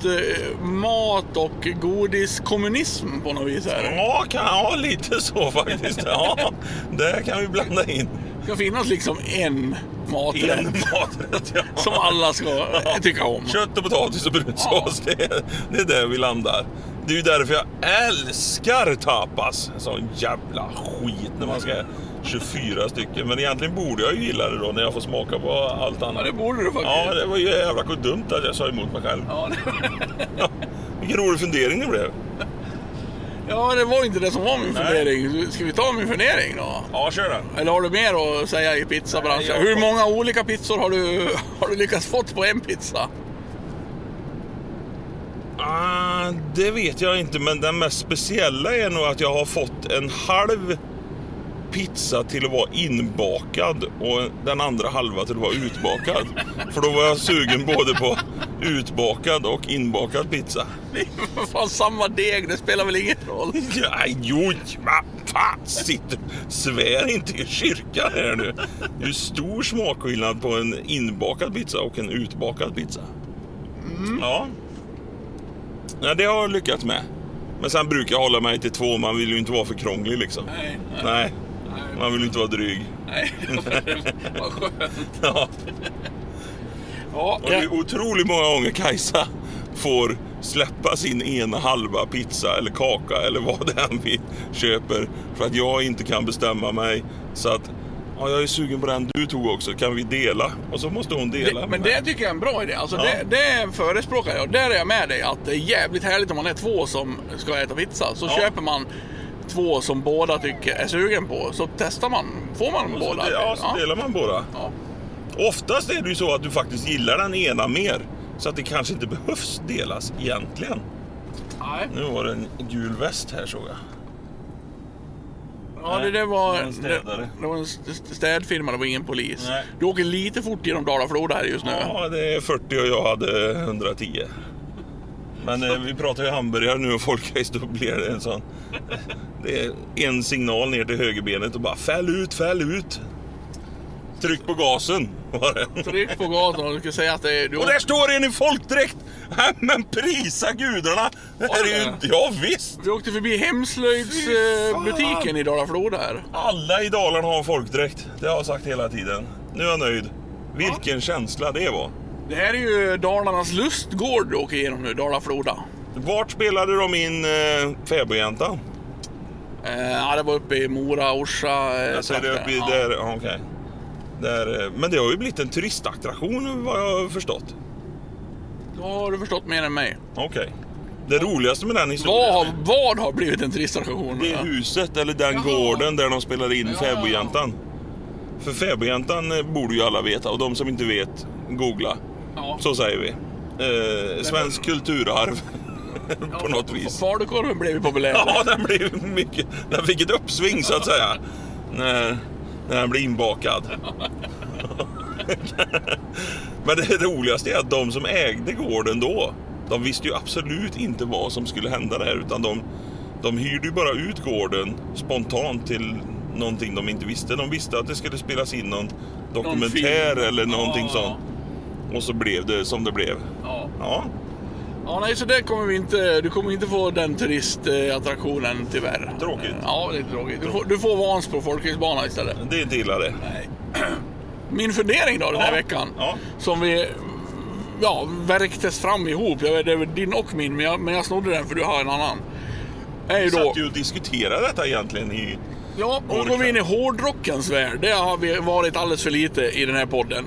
Speaker 2: eh, mat och godiskommunism på något vis här.
Speaker 1: Ja, kan, ja, lite så faktiskt. Ja, det kan vi blanda in.
Speaker 2: Det ska finnas liksom en maträtt
Speaker 1: En maträtt, ja.
Speaker 2: som alla ska tycka om.
Speaker 1: Kött och potatis och
Speaker 2: Ja.
Speaker 1: brunsås, det, är- det är där vi landar. Det är ju därför jag älskar tapas. Sån jävla skit när man ska 24 stycken. Men egentligen borde jag ju gilla det då när jag får smaka på allt
Speaker 2: Ja,
Speaker 1: annat.
Speaker 2: det borde du faktiskt.
Speaker 1: Ja, det var ju jävla dumt att jag sa emot mig själv.
Speaker 2: Ja, det...
Speaker 1: Vilken rolig fundering det blev.
Speaker 2: ja, det var inte det som var min
Speaker 1: Nej.
Speaker 2: fundering. Ska vi ta min fundering då?
Speaker 1: Ja, kör den.
Speaker 2: Eller har du mer att säga i pizzabranschen?
Speaker 1: Nej, jag-
Speaker 2: Hur många olika pizzor har du, har du lyckats fått på en pizza?
Speaker 1: Ah, det vet jag inte, men den mest speciella är nog att jag har fått en halv pizza till att vara inbakad och den andra halva till att vara utbakad. För då var jag sugen både på utbakad och inbakad pizza.
Speaker 2: Det är fan samma deg, det spelar väl ingen roll?
Speaker 1: Ja, jo, vad fan, sitter Svär inte i kyrkan här nu. Det är stor smakskillnad på en inbakad pizza och en utbakad pizza. Ja. Ja, det har jag lyckats med. Men sen brukar jag hålla mig till två, man vill ju inte vara för krånglig liksom.
Speaker 2: Nej, nej,
Speaker 1: Nej,
Speaker 2: nej.
Speaker 1: man vill ju inte vara dryg.
Speaker 2: nej. Vad skönt.
Speaker 1: Ja.
Speaker 2: Ja,
Speaker 1: Och det är otroligt många gånger Kajsa får släppa sin ena halva pizza eller kaka eller vad det är vi köper för att jag inte kan bestämma mig. Så att ja, jag är sugen på den du tog också, kan vi dela? Och så måste hon dela
Speaker 2: Det, men
Speaker 1: mig.
Speaker 2: det tycker jag är en bra idé. Alltså
Speaker 1: Ja.
Speaker 2: det, det förespråkar jag. Där är jag med dig. Att det är jävligt härligt om man är två som ska äta pizza. Så
Speaker 1: Ja.
Speaker 2: köper man två som båda tycker är sugen på. Så testar man. Får man
Speaker 1: Och så,
Speaker 2: båda?
Speaker 1: de- ja, så delar man båda.
Speaker 2: Ja.
Speaker 1: Oftast är det ju så att du faktiskt gillar den ena mer. Så att det kanske inte behövs delas egentligen.
Speaker 2: Nej.
Speaker 1: Nu var det en gul väst här såg jag.
Speaker 2: Ja, det, det
Speaker 1: det
Speaker 2: var,
Speaker 1: en
Speaker 2: det,
Speaker 1: städare.
Speaker 2: det var en st- städfirma, det var ingen polis.
Speaker 1: Nej.
Speaker 2: Du åker lite fort genom Dala-Floda här just nu.
Speaker 1: Ja, det är 40 och jag hade 110. Men eh, vi pratar ju hamburgare nu och då blir det en sån... Det är en signal ner till högerbenet och bara fäll ut, fäll ut. Tryck på gasen var det.
Speaker 2: Tryck på gatan och du ska säga att det är... Du
Speaker 1: Och där står en i folkdräkt! Men prisa gudarna! Det här är ju... Ja, visst!
Speaker 2: Vi åkte förbi hemslöjdsbutiken i Dala-Floda här.
Speaker 1: Alla i Dalarna har folkdräkt. Det har jag sagt hela tiden. Nu är jag nöjd. Vilken känsla det var.
Speaker 2: Det här är ju Dalarnas lustgård du åker igenom nu, Dala-Floda.
Speaker 1: Vart spelade de in eh, Fäbodjäntan?
Speaker 2: Eh, ja, det var uppe i Mora, Orsa. Eh,
Speaker 1: Jag säger det uppe i
Speaker 2: Ja.
Speaker 1: där, ja, okej. Där, eh, men det har ju blivit en turistattraktion vad jag har förstått.
Speaker 2: Då har du förstått mer än mig.
Speaker 1: Okej. Det roligaste med den
Speaker 2: Vad
Speaker 1: historien,
Speaker 2: har, vad har blivit en turistattraktion?
Speaker 1: det är
Speaker 2: Ja.
Speaker 1: huset eller den
Speaker 2: Jaha.
Speaker 1: gården där de spelade in
Speaker 2: Ja.
Speaker 1: Fäbodjäntan. För Fäbodjäntan eh, borde ju alla veta och de som inte vet, googla.
Speaker 2: Ja.
Speaker 1: Så säger vi. Eh, svensk kulturarv på något vis.
Speaker 2: Falukorven blev ju populär.
Speaker 1: Ja, den blev mycket... Den fick ett uppsving så att säga. När, när den blev inbakad. Men det roligaste är att de som ägde gården då, de visste ju absolut inte vad som skulle hända där. Utan de, de hyrde ju bara ut gården spontant till någonting de inte visste. De visste att det skulle spelas in någon dokumentär
Speaker 2: film.
Speaker 1: eller någonting
Speaker 2: Ja.
Speaker 1: sånt. Och så blev det som det blev.
Speaker 2: Ja.
Speaker 1: Ja,
Speaker 2: Ja, nej, så det kommer vi inte, du kommer inte få den turistattraktionen tyvärr.
Speaker 1: Tråkigt.
Speaker 2: Ja, det är tråkigt. Du får, du får Vansbro folkhögskola istället.
Speaker 1: det är inte illa det.
Speaker 2: Nej. Min fundering då den här
Speaker 1: Ja.
Speaker 2: veckan,
Speaker 1: Ja.
Speaker 2: som vi ja, värktes fram ihop. Jag vet, det är din och min, men jag, men jag snodde den för du har en annan. Är
Speaker 1: Vi
Speaker 2: då,
Speaker 1: satt ju och diskuterade detta egentligen i...
Speaker 2: ja, då går vi in i hårdrockens värld. Det har vi varit alldeles för lite i den här podden.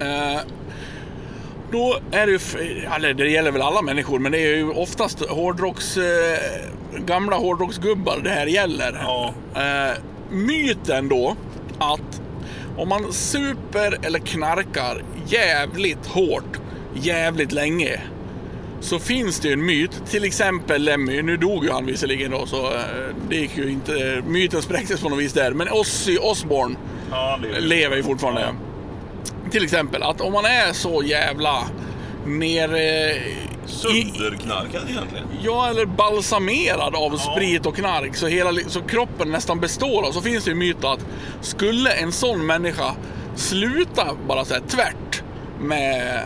Speaker 2: Eh, Då är det ju, eller det gäller väl alla människor, men det är ju oftast hårdrocks, eh, gamla hårdrocksgubbar det här gäller.
Speaker 1: Ja.
Speaker 2: Eh, myten då att om man super eller knarkar jävligt hårt, jävligt länge, så finns det ju en myt. Till exempel Lemmy, nu dog ju han visserligen då, så eh, det gick ju inte, myten spräcktes på något vis där. Men Ozzy Osbourne
Speaker 1: Ja,
Speaker 2: lever ju fortfarande. Till exempel att om man är så jävla nere... i-
Speaker 1: Sönderknarkad egentligen.
Speaker 2: Ja, eller balsamerad av sprit och knark så, hela, så kroppen nästan består av. Så finns det ju myt att skulle en sån människa sluta bara så här tvärt med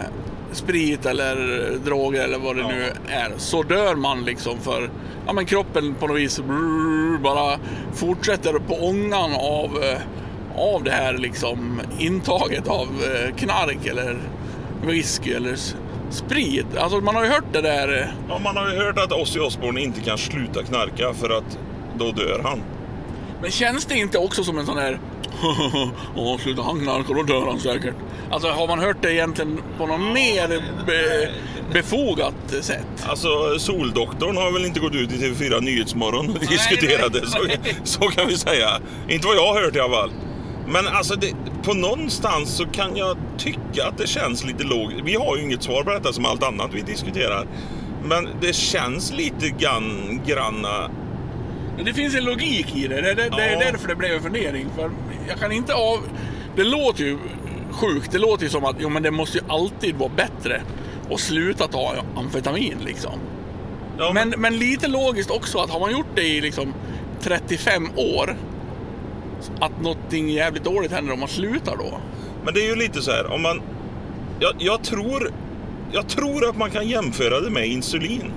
Speaker 2: sprit eller droger eller vad det
Speaker 1: Ja.
Speaker 2: nu är så dör man liksom för ja, men kroppen på något vis brrr, bara fortsätter på ångan av, eh, av det här liksom intaget av eh, knark eller whisky eller sprit. Alltså man har ju hört det där eh,
Speaker 1: Ja, man har ju hört att Ozzy Osbourne inte kan sluta knarka för att då dör han.
Speaker 2: Men känns det inte också som en sån här Åh, sluta han knarka, då dör han säkert. Alltså har man hört det egentligen på något mer be, befogat sätt?
Speaker 1: Alltså Soldoktorn har väl inte gått ut i TV4 Nyhetsmorgon och diskuterat det, så, så kan vi säga. Inte vad jag har hört i alla fall. Men alltså, det, på någonstans så kan jag tycka att det känns lite logiskt. Vi har ju inget svar på detta som allt annat vi diskuterar. Men det känns lite grann, granna...
Speaker 2: Men det finns en logik i det. Det, det, det är
Speaker 1: Ja.
Speaker 2: därför det blev en fundering. För jag kan inte av... Det låter ju sjukt. Det låter ju som att jo, men det måste ju alltid vara bättre att sluta ta amfetamin liksom.
Speaker 1: Ja,
Speaker 2: Men, men lite logiskt också att har man gjort det i liksom 35 år att någonting jävligt dåligt händer om man slutar då.
Speaker 1: Men det är ju lite så här, om man... Jag, jag, tror, jag tror att man kan jämföra det med insulin.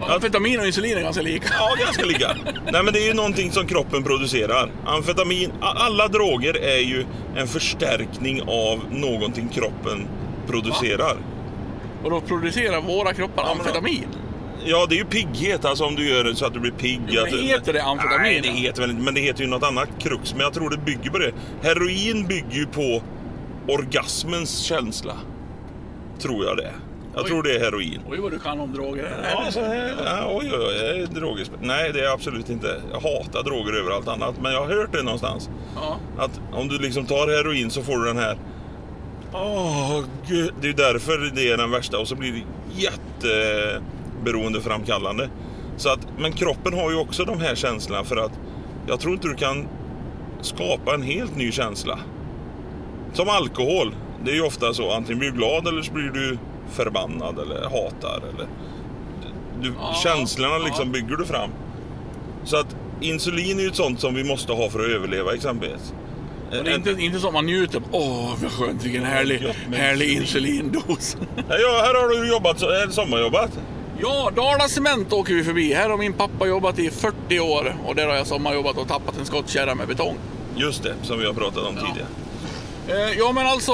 Speaker 2: Amfetamin och insulin är ganska lika.
Speaker 1: Ja, ganska lika. Nej, men det är ju någonting som kroppen producerar. Amfetamin, alla droger är ju en förstärkning av någonting kroppen producerar.
Speaker 2: Och då producerar våra kroppar
Speaker 1: Ja,
Speaker 2: amfetamin.
Speaker 1: Ja, det är ju pigghet, alltså om du gör det så att du blir pigg. Att
Speaker 2: men
Speaker 1: du-
Speaker 2: heter det amfetamin,
Speaker 1: Nej, det heter väl inte, men det heter ju något annat krux. Men jag tror det bygger på det. Heroin bygger ju på orgasmens känsla. Tror jag det. Jag
Speaker 2: Oj.
Speaker 1: tror det är heroin.
Speaker 2: Oj vad du kan om droger.
Speaker 1: Ja, så här, ja, oj, oj, oj, jag är drogerspel. Nej, det är jag absolut inte. Jag hatar droger över allt annat. Men jag har hört det någonstans.
Speaker 2: Ja.
Speaker 1: Att om du liksom tar heroin så får du den här... Åh, gud. Det är därför det är den värsta. Och så blir det jätteberoendeframkallande. Så att, men kroppen har ju också de här känslorna för att jag tror inte du kan skapa en helt ny känsla. Som alkohol. Det är ju ofta så. Antingen blir du glad eller så blir du förbannad eller hatar. Eller, du,
Speaker 2: Ja,
Speaker 1: känslorna
Speaker 2: ja.
Speaker 1: liksom bygger du fram. Så att insulin är ju ett sånt som vi måste ha för att överleva exempelvis.
Speaker 2: Och det är inte, inte som man njuter. Åh vad skönt, vilken härlig, härlig
Speaker 1: insulin.
Speaker 2: insulindos.
Speaker 1: Ja, här har du jobbat, så- eh, sommarjobbat.
Speaker 2: Ja, Dala Cement åker vi förbi. Här har min pappa jobbat i 40 år och där har jag sommarjobbat och tappat en skottkärra med betong.
Speaker 1: Just det, som vi har pratat om
Speaker 2: Ja.
Speaker 1: tidigare.
Speaker 2: Eh, ja, men alltså...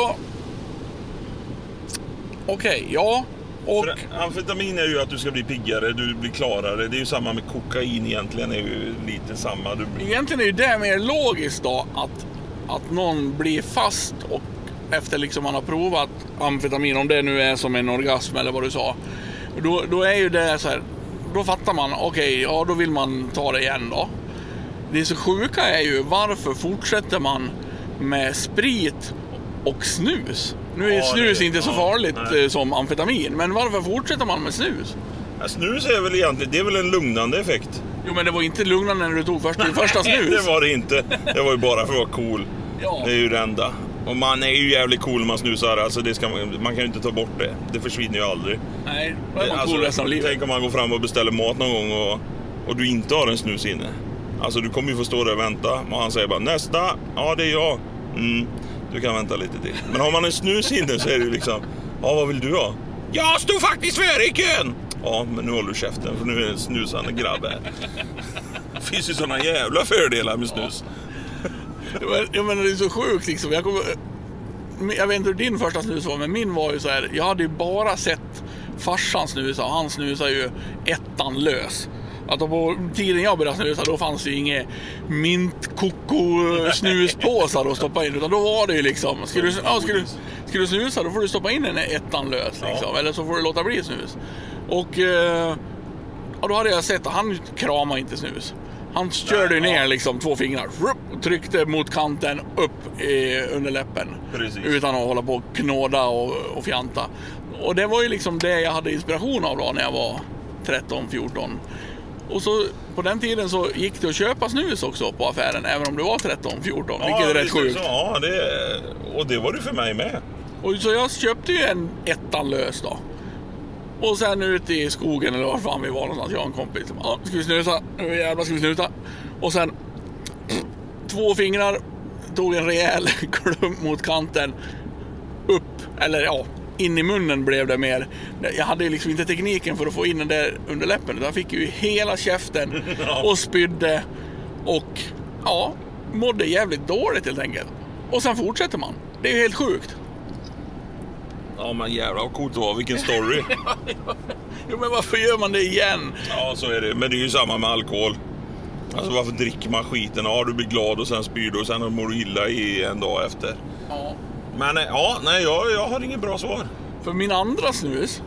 Speaker 2: Okej, ja. Och...
Speaker 1: För amfetamin är ju att du ska bli piggare, du blir klarare. Det är ju samma med kokain egentligen, är ju lite samma. Du.
Speaker 2: Egentligen är ju det mer logiskt då att, att någon blir fast och efter liksom man har provat amfetamin, om det nu är som en orgasm eller vad du sa. Då, då är ju det så här, då fattar man, okej, ja då vill man ta det igen då. Det så sjuka är ju varför fortsätter man med sprit och snus? Nu är
Speaker 1: Ja,
Speaker 2: snus
Speaker 1: det-
Speaker 2: inte så
Speaker 1: ja,
Speaker 2: farligt
Speaker 1: nej.
Speaker 2: eh, som amfetamin, men varför fortsätter man med snus?
Speaker 1: Ja, snus är väl egentligen, det är väl en lugnande effekt.
Speaker 2: Jo men det var inte lugnande när du tog först, din första snus.
Speaker 1: det var det inte. Det var ju bara för att vara cool.
Speaker 2: Ja.
Speaker 1: Det är ju det enda. Och man är ju jävligt cool när man snusar. Alltså det ska man, kan ju inte ta bort det. Det försvinner ju aldrig.
Speaker 2: Nej, då är man
Speaker 1: Alltså,
Speaker 2: cool resten av livet.
Speaker 1: Tänk om man går fram och beställer mat någon gång och, och du inte har en snus inne. Alltså du kommer ju få stå där och vänta och han säger bara nästa, ja det är jag. Mm, du kan vänta lite till. Men har man en snus inne så är det ju liksom, ja vad vill du ha? Jag stod faktiskt före i kön! Ja, men nu håller du käften för nu är det en snusande grabb här. Det finns ju sådana jävla fördelar med snus.
Speaker 2: Ja, men- Ja men det är så sjukt liksom. Jag, kommer, jag vet inte hur din första snus var, men min var ju så här. Jag hade ju bara sett farsan snusa och han snusar ju ettan lös. Att på tiden jag började snusa då fanns det ju inget mintkoko-snuspåsar att stoppa in. Utan då var det ju liksom, ska du, ja, du, ska du snusa då får du stoppa in en ettan lös. Liksom,
Speaker 1: Ja.
Speaker 2: Eller så får du låta bli snus. Och eh, ja, då hade jag sett att han kramade inte snus. Han körde
Speaker 1: ja.
Speaker 2: ner liksom två fingrar, och tryckte mot kanten upp i, under läppen.
Speaker 1: Precis.
Speaker 2: Utan att hålla på och knåda och, och fjanta. Och det var ju liksom det jag hade inspiration av då när jag var 13-14. Och så på den tiden så gick det att köpa snus också på affären även om du var 13-14. vilket är rätt sjukt.
Speaker 1: så. Ja, det, och det var det för mig med.
Speaker 2: Och så jag köpte ju en ettan lös då. Och sen ute i skogen eller var fan vi var någonstans, jag och en kompis. Ja, ska vi snusa? Nu jävlar ska vi snusa. Och sen två fingrar, tog en rejäl klump mot kanten. Upp, eller ja, in i munnen blev det mer. Jag hade liksom inte tekniken för att få in den där under läppen. utan Jag fick ju hela käften och spydde. Och ja, mådde jävligt dåligt helt enkelt. Och sen fortsätter man. Det är ju helt sjukt.
Speaker 1: Ja men jävlar vad coolt det var, vilken story.
Speaker 2: Jo men varför gör man det igen?
Speaker 1: ja så är det, men det är ju samma med alkohol. Alltså varför dricker man skiten? Ja du blir glad och sen spyr du och sen mår du illa i en dag efter.
Speaker 2: Ja.
Speaker 1: Men eh, ja, nej jag, jag har inget bra svar.
Speaker 2: För min andra snus,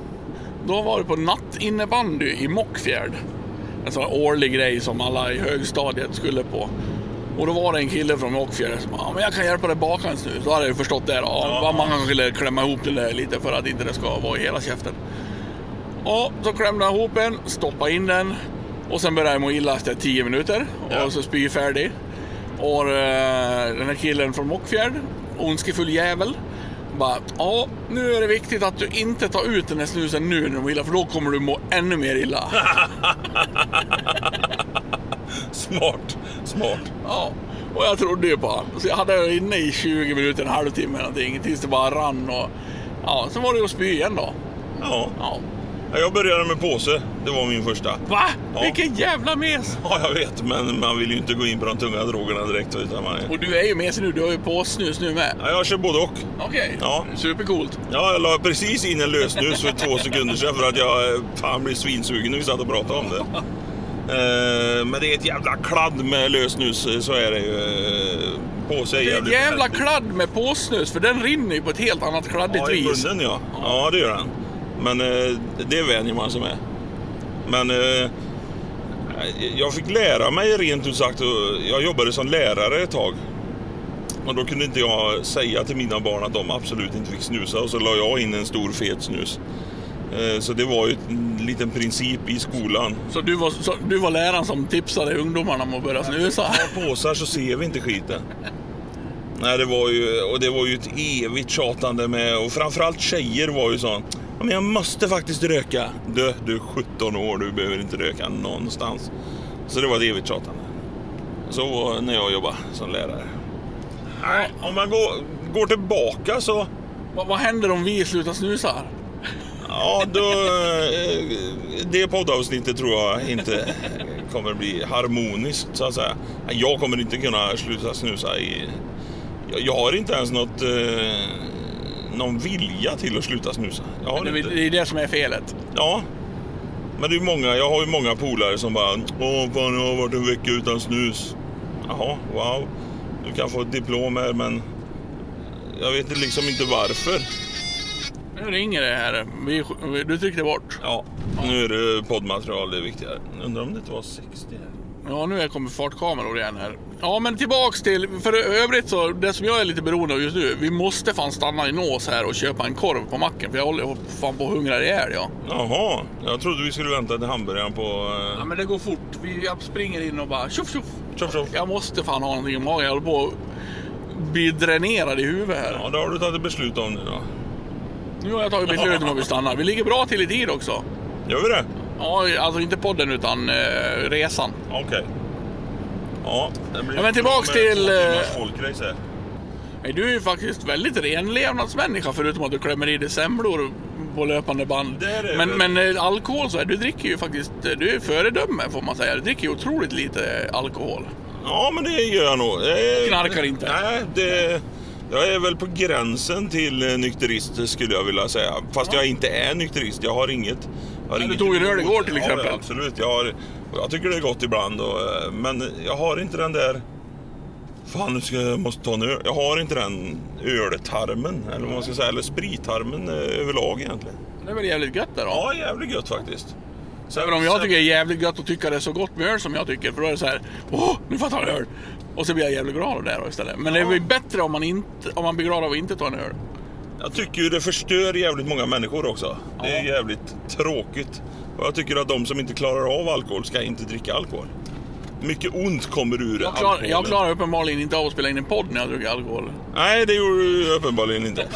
Speaker 2: då var det på nattinnebandy i Mockfjärd. En sån årlig grej som alla i högstadiet skulle på. Och då var det en kille från Mockfjärd som ja, men jag kan hjälpa dig baka en snus. Då hade jag förstått det. Ja,
Speaker 1: Ja.
Speaker 2: Man kanske skulle klämma ihop det där lite för att inte det ska vara i hela käften. Och så klämde jag ihop en, stoppade in den och sen började jag må illa efter 10 minuter
Speaker 1: Ja.
Speaker 2: och så spy färdig. Och eh, den här killen från Mockfjärd, ondskefull jävel, bara ja, nu är det viktigt att du inte tar ut den här snusen nu när du mår illa för då kommer du må ännu mer illa.
Speaker 1: Smart, smart.
Speaker 2: Ja, och jag trodde ju på han. Så jag hade det inne i 20 minuter, en halvtimme någonting tills det bara rann och ja, sen var det ju att spy igen då.
Speaker 1: Ja.
Speaker 2: Ja.
Speaker 1: Jag började med påse, det var min första.
Speaker 2: Va?
Speaker 1: Ja.
Speaker 2: Vilken jävla mes!
Speaker 1: Ja, jag vet, men man vill ju inte gå in på de tunga drogerna direkt. Utan man.
Speaker 2: Och du är ju med sig nu, du har ju påsnus nu med.
Speaker 1: ja, jag kör både och.
Speaker 2: Okej,
Speaker 1: Ja.
Speaker 2: supercoolt.
Speaker 1: Ja, jag la precis in en lösnus för två sekunder sedan för att jag eh, fan blev svinsugen när vi satt och pratade om det. Eh, men det är ett jävla kladd med lösnus, eh, så är det ju. Eh, Påse är
Speaker 2: Det är ett jävla kladd med påsnus för den rinner ju på ett helt annat kladdigt
Speaker 1: Ja, i
Speaker 2: vis.
Speaker 1: munnen ja. Ja, det gör den. Men det vänjer man sig med. Men jag fick lära mig rent ut sagt, jag jobbade som lärare ett tag. Och då kunde inte jag säga till mina barn att de absolut inte fick snusa och så la jag in en stor fet snus. Eh, Så det var ju en liten princip i skolan.
Speaker 2: Så du var, så, du var läraren som tipsade ungdomarna om att börja snusa?
Speaker 1: Har påsar så ser vi inte skiten. Nej, det var ju, och det var ju ett evigt tjatande med, och framförallt tjejer var ju sån. Men jag måste faktiskt röka. Du, du är 17 år, du behöver inte röka någonstans. Så det var ett evigt tjatande. Så var när jag jobbade som lärare. Nej, om man går, går tillbaka så,
Speaker 2: Vad, vad händer om vi slutar snusa?
Speaker 1: Ja då, eh, det poddavsnittet tror jag inte kommer bli harmoniskt så att säga. Jag kommer inte kunna sluta snusa i, jag, har inte ens något, eh, någon vilja till att sluta snusa.
Speaker 2: Det är det som är felet.
Speaker 1: Ja. Men det är många, jag har ju många polare som bara Åh fan jag har varit en vecka utan snus. Jaha, wow. Du kan få ett diplom här men jag vet liksom inte varför.
Speaker 2: Nu ringer det här. Vi, vi- du tryckte bort.
Speaker 1: Ja, nu är det poddmaterial det är viktigare. Undrar om det inte var 60 här.
Speaker 2: Ja, nu kommer fartkameror igen här. Ja, men tillbaks till... För övrigt så, det som jag är lite beroende av just nu. Vi måste fan stanna i Nås här och köpa en korv på macken. För jag håller fan på att hungra ihjäl ja.
Speaker 1: Jaha, jag trodde vi skulle vänta till hamburgaren på...
Speaker 2: Ja,
Speaker 1: Eh,
Speaker 2: men det går fort. Vi, jag springer in och bara tjoff tjoff.
Speaker 1: tjoff, tjoff.
Speaker 2: Jag måste fan ha någonting i magen. Jag håller på att bli dränerad i huvudet här.
Speaker 1: Ja, det har du tagit beslut om nu då.
Speaker 2: Nu har jag tagit beslut om att vi stannar. Vi ligger bra till i tid också.
Speaker 1: Gör vi det?
Speaker 2: Ja, alltså inte podden utan eh, resan.
Speaker 1: Okej. Ja, det blir
Speaker 2: Ja, men tillbaks till, eh,
Speaker 1: här.
Speaker 2: Nej, du är ju faktiskt väldigt renlevnadsmänniska förutom att du klämmer i dig semlor på löpande band.
Speaker 1: Det är det
Speaker 2: men,
Speaker 1: väl.
Speaker 2: men eh, alkohol så är du dricker ju faktiskt, du är föredöme får man säga. Du dricker ju otroligt lite alkohol.
Speaker 1: Ja, men det gör jag nog. Eh,
Speaker 2: Knarkar inte?
Speaker 1: Nej, det... Jag är väl på gränsen till eh, nykterist skulle jag vilja säga. Fast jag inte är nykterist. Jag har inget... Jag har
Speaker 2: Men du
Speaker 1: inget
Speaker 2: tog en öl igår till exempel.
Speaker 1: Ja, absolut. Jag har, jag tycker det är gott ibland. Och, eh, men jag har inte den där... Fan, nu ska jag måste ta en öl. Jag har inte den öltarmen, eller vad man ska säga, eller sprittarmen eh, överlag egentligen.
Speaker 2: Det är väl jävligt gött det då?
Speaker 1: Ja, jävligt gött faktiskt. Sen-
Speaker 2: Även om jag
Speaker 1: sen-
Speaker 2: tycker det är jävligt gött att tycka det är så gott med öl som jag tycker. För då är det så här, åh, nu får jag ta en öl. Och så blir jag jävligt glad av det då istället. Men det är
Speaker 1: Ja.
Speaker 2: väl bättre om man, inte, om man blir glad av att inte ta en öl.
Speaker 1: Jag tycker ju det förstör jävligt många människor också. Det är
Speaker 2: Ja.
Speaker 1: jävligt tråkigt. Och jag tycker att de som inte klarar av alkohol ska inte dricka alkohol. Mycket ont kommer ur
Speaker 2: Jag, klar,
Speaker 1: alkoholen.
Speaker 2: jag klarar uppenbarligen inte av att spela in en podd när jag dricker alkohol.
Speaker 1: Nej, det gjorde du uppenbarligen inte.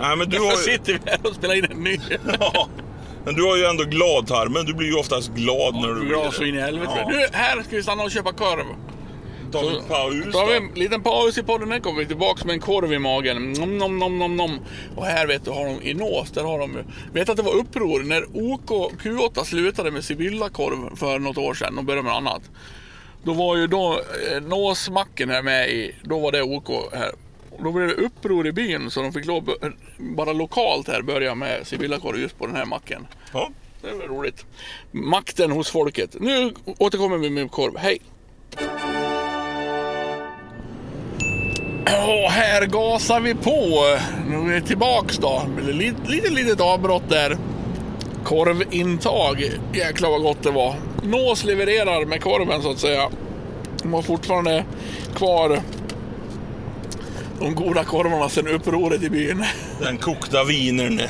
Speaker 1: Nej, men du har
Speaker 2: Därför sitter vi här och spelar in en ny.
Speaker 1: Ja, men du har ju ändå gladtarmen. Du blir ju oftast glad när du
Speaker 2: Bra så in i helvete.
Speaker 1: Ja.
Speaker 2: Nu, här ska vi stanna och köpa korv.
Speaker 1: Tar vi en paus
Speaker 2: tar vi en liten paus i podden. Här kommer vi tillbaks med en korv i magen. Nom, nom, nom, nom, nom. Och här vet du, har de i Nås, där har de. Vet att det var uppror när OK Q8 slutade med Sibylla-korv för något år sedan och började med annat. Då var ju då eh, Nåsmacken här med i, då var det OK här. Då blev det uppror i byn så de fick lov att bara lokalt här börja med Sibylla-korv just på den här macken.
Speaker 1: Ja.
Speaker 2: Det var roligt. Makten hos folket. Nu återkommer vi med korv. Hej! Och här gasar vi på. Nu är vi tillbaks då. Lite, lite litet avbrott där. Korvintag. Jäklar vad gott det var. Nås levererar med korven så att säga. De har fortfarande kvar de goda korvarna sedan upproret i byn.
Speaker 1: Den kokta vinern.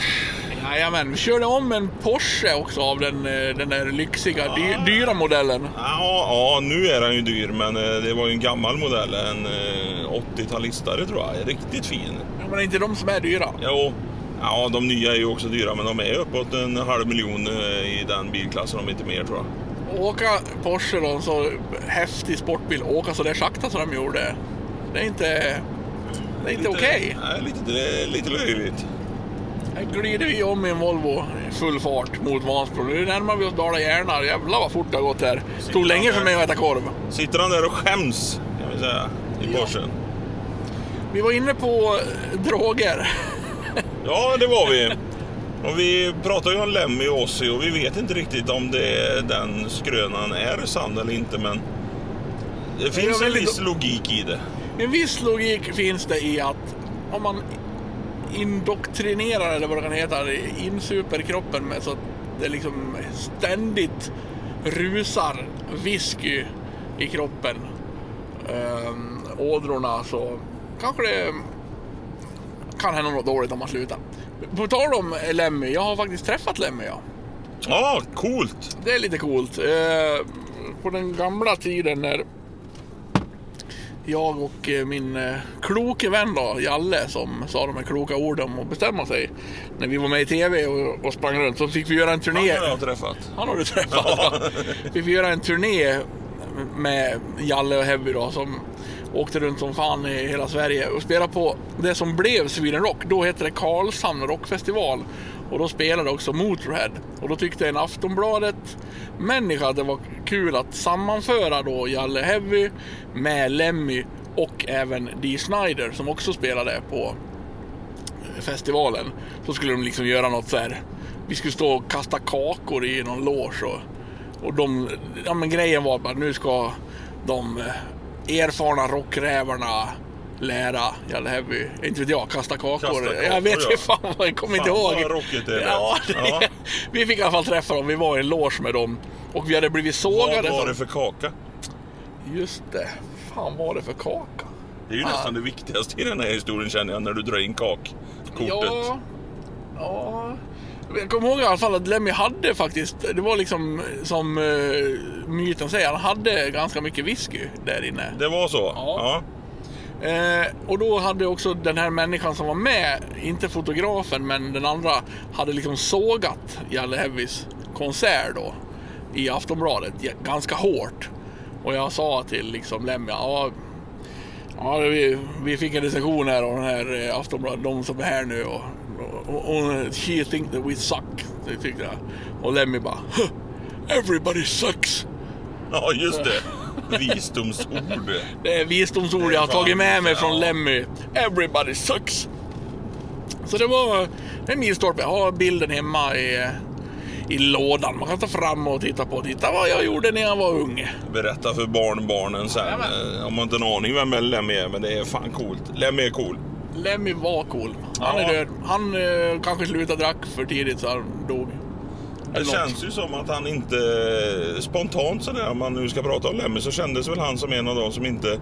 Speaker 2: Jajamän, vi körde om en Porsche också av den, eh, den där lyxiga, dy, dyra modellen.
Speaker 1: Ja, ja, nu är den ju dyr, men eh, det var ju en gammal modell. En eh, 80-talistare tror jag. Riktigt fin.
Speaker 2: Ja, men det är inte de som är dyra.
Speaker 1: Jo, ja, de nya är ju också dyra, men de är uppåt en halv miljon eh, i den bilklassen, om inte mer tror jag.
Speaker 2: Åka Porsche då, en så häftig sportbil, åka så där sakta som de gjorde. Det är inte, det är inte okej.
Speaker 1: Nej, lite, det är lite löjligt.
Speaker 2: Glider vi om i en Volvo full fart mot Vansbro. Nu närmar vi oss Dala-Järna. Jävlar vad fort det har gått här. Tog länge för mig att äta korv.
Speaker 1: Sitter han där och skäms, kan vi säga, i
Speaker 2: Ja.
Speaker 1: Porschen?
Speaker 2: Vi var inne på droger.
Speaker 1: Ja, det var vi. Och vi pratar ju om Lemmy och Ozzy och vi vet inte riktigt om det, den skrönan är sann eller inte, men det finns en viss logik i det.
Speaker 2: En viss logik finns det i att om man indoktrinerar, eller vad det kan heta, insuper kroppen med så att det liksom ständigt rusar whisky i kroppen, um, ådrorna, så kanske det kan hända något dåligt om man slutar. På tal om Lemmy, jag har faktiskt träffat Lemmy. Ja.
Speaker 1: Ja, coolt!
Speaker 2: Det är lite coolt. Eh, på den gamla tiden när jag och eh, min eh, kloke vän då, Jalle, som sa de här kloka orden om att bestämma sig. När vi var med i TV och, och sprang runt så fick vi göra en
Speaker 1: Han
Speaker 2: turné.
Speaker 1: har jag träffat.
Speaker 2: Han har du träffat. Ja. Vi fick göra en turné med Jalle och Heavy då som åkte runt som fan i hela Sverige och spelade på det som blev Sweden Rock. Då hette det Karlshamn Rockfestival och då spelade också Motörhead. Och då tyckte en Aftonbladet människa att det var kul att sammanföra då Jalle Heavy med Lemmy och även Dee Snider som också spelade på eh, festivalen. Så skulle de liksom göra något så här. Vi skulle stå och kasta kakor i någon loge och, och de, ja men grejen var bara nu ska de eh, erfarna rockrävarna lära Jalle Heavy, inte vet jag, kasta kakor.
Speaker 1: Kasta kakor,
Speaker 2: jag vet
Speaker 1: ja.
Speaker 2: inte fan, jag kommer inte
Speaker 1: Fan,
Speaker 2: ihåg.
Speaker 1: vad rockigt det är.
Speaker 2: Ja,
Speaker 1: Ja.
Speaker 2: Vi fick i alla fall träffa dem, vi var i en loge med dem. Och vi hade blivit sågade.
Speaker 1: Vad var det för kaka?
Speaker 2: Just det, fan var det för kaka?
Speaker 1: Det är ju
Speaker 2: Ah.
Speaker 1: nästan det viktigaste i den här historien känner jag, när du drar in kakkortet.
Speaker 2: Ja, ja. Jag kommer ihåg i alla fall att Lemmy hade faktiskt, det var liksom som uh, myten säger, han hade ganska mycket whisky där inne.
Speaker 1: Det var så?
Speaker 2: Ja. Eh, och då hade också den här människan som var med, inte fotografen men den andra, hade liksom sågat Jalle Heavys konsert då i Aftonbladet ganska hårt. Och jag sa till liksom Lemmy, ja, ja vi, vi fick en recension här av den här eh, Aftonbladet, de som är här nu och, och, och she think that we suck, tyckte jag. Och Lemmy bara, "Huh, everybody sucks.
Speaker 1: Ja, just det. Visdomsord.
Speaker 2: Det är visdomsord jag har tagit med mig från
Speaker 1: ja.
Speaker 2: Lemmy. Everybody sucks. Så det var en milstolpe. Jag har bilden hemma i, i lådan. Man kan ta fram och titta på. Titta vad jag gjorde när jag var ung.
Speaker 1: Berätta för barnbarnen sen. Eh, Om man inte har en aning vem Lemmy är, men det är fan coolt. Lemmy är cool.
Speaker 2: Lemmy var cool. Han
Speaker 1: Ja.
Speaker 2: är död. Han eh, kanske slutade drack för tidigt så han dog.
Speaker 1: Det känns ju som att han inte spontant sådär, om man nu ska prata om Lemmy, så kändes väl han som en av de som inte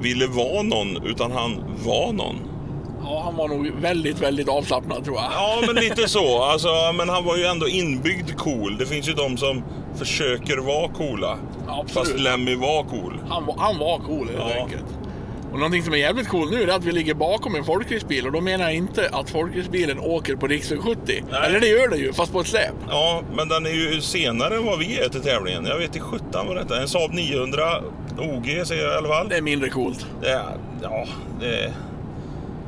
Speaker 1: ville vara någon, utan han var någon.
Speaker 2: Ja, han var nog väldigt, väldigt avslappnad tror jag.
Speaker 1: Ja, men lite så. Alltså, men han var ju ändå inbyggd cool. Det finns ju de som försöker vara coola.
Speaker 2: Absolut.
Speaker 1: Fast Lemmy var cool.
Speaker 2: Han, var- han var cool helt
Speaker 1: Ja.
Speaker 2: enkelt. Och någonting som är jävligt cool nu är att vi ligger bakom en folkracebil och då menar jag inte att folkracebilen åker på riksväg 70.
Speaker 1: Nej.
Speaker 2: Eller det gör den ju, fast på ett släp.
Speaker 1: Ja, men den är ju senare än vad vi är till tävlingen. Jag vet i 17 vad detta är. En Saab 900 OG säger jag i alla fall.
Speaker 2: Det är mindre coolt.
Speaker 1: Det är, ja, det,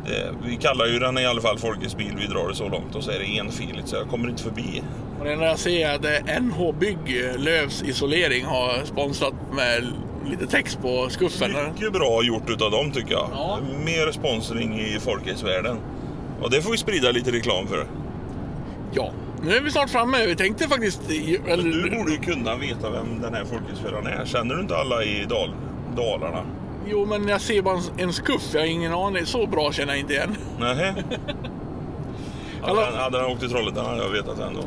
Speaker 1: det, vi kallar ju den i alla fall Folkets bil. Vi drar det så långt och så är det enfiligt så jag kommer inte förbi.
Speaker 2: Och det enda jag ser är att NH Bygg, eh, Lövs isolering, har sponsrat med lite text på skuffen.
Speaker 1: Mycket bra gjort utav dem tycker jag.
Speaker 2: Ja.
Speaker 1: Mer sponsring i Folkets-världen. Och det får vi sprida lite reklam för.
Speaker 2: Ja, nu är vi snart framme. Vi tänkte faktiskt... Eller,
Speaker 1: Du borde ju kunna veta vem den här Folkets-föraren är. Känner du inte alla i Dal, Dalarna?
Speaker 2: Jo, men jag ser bara en, skuff. Jag har ingen aning. Så bra känner jag inte igen.
Speaker 1: Nähä? Hade han, hade han åkt till Trollhättan hade jag vetat ändå.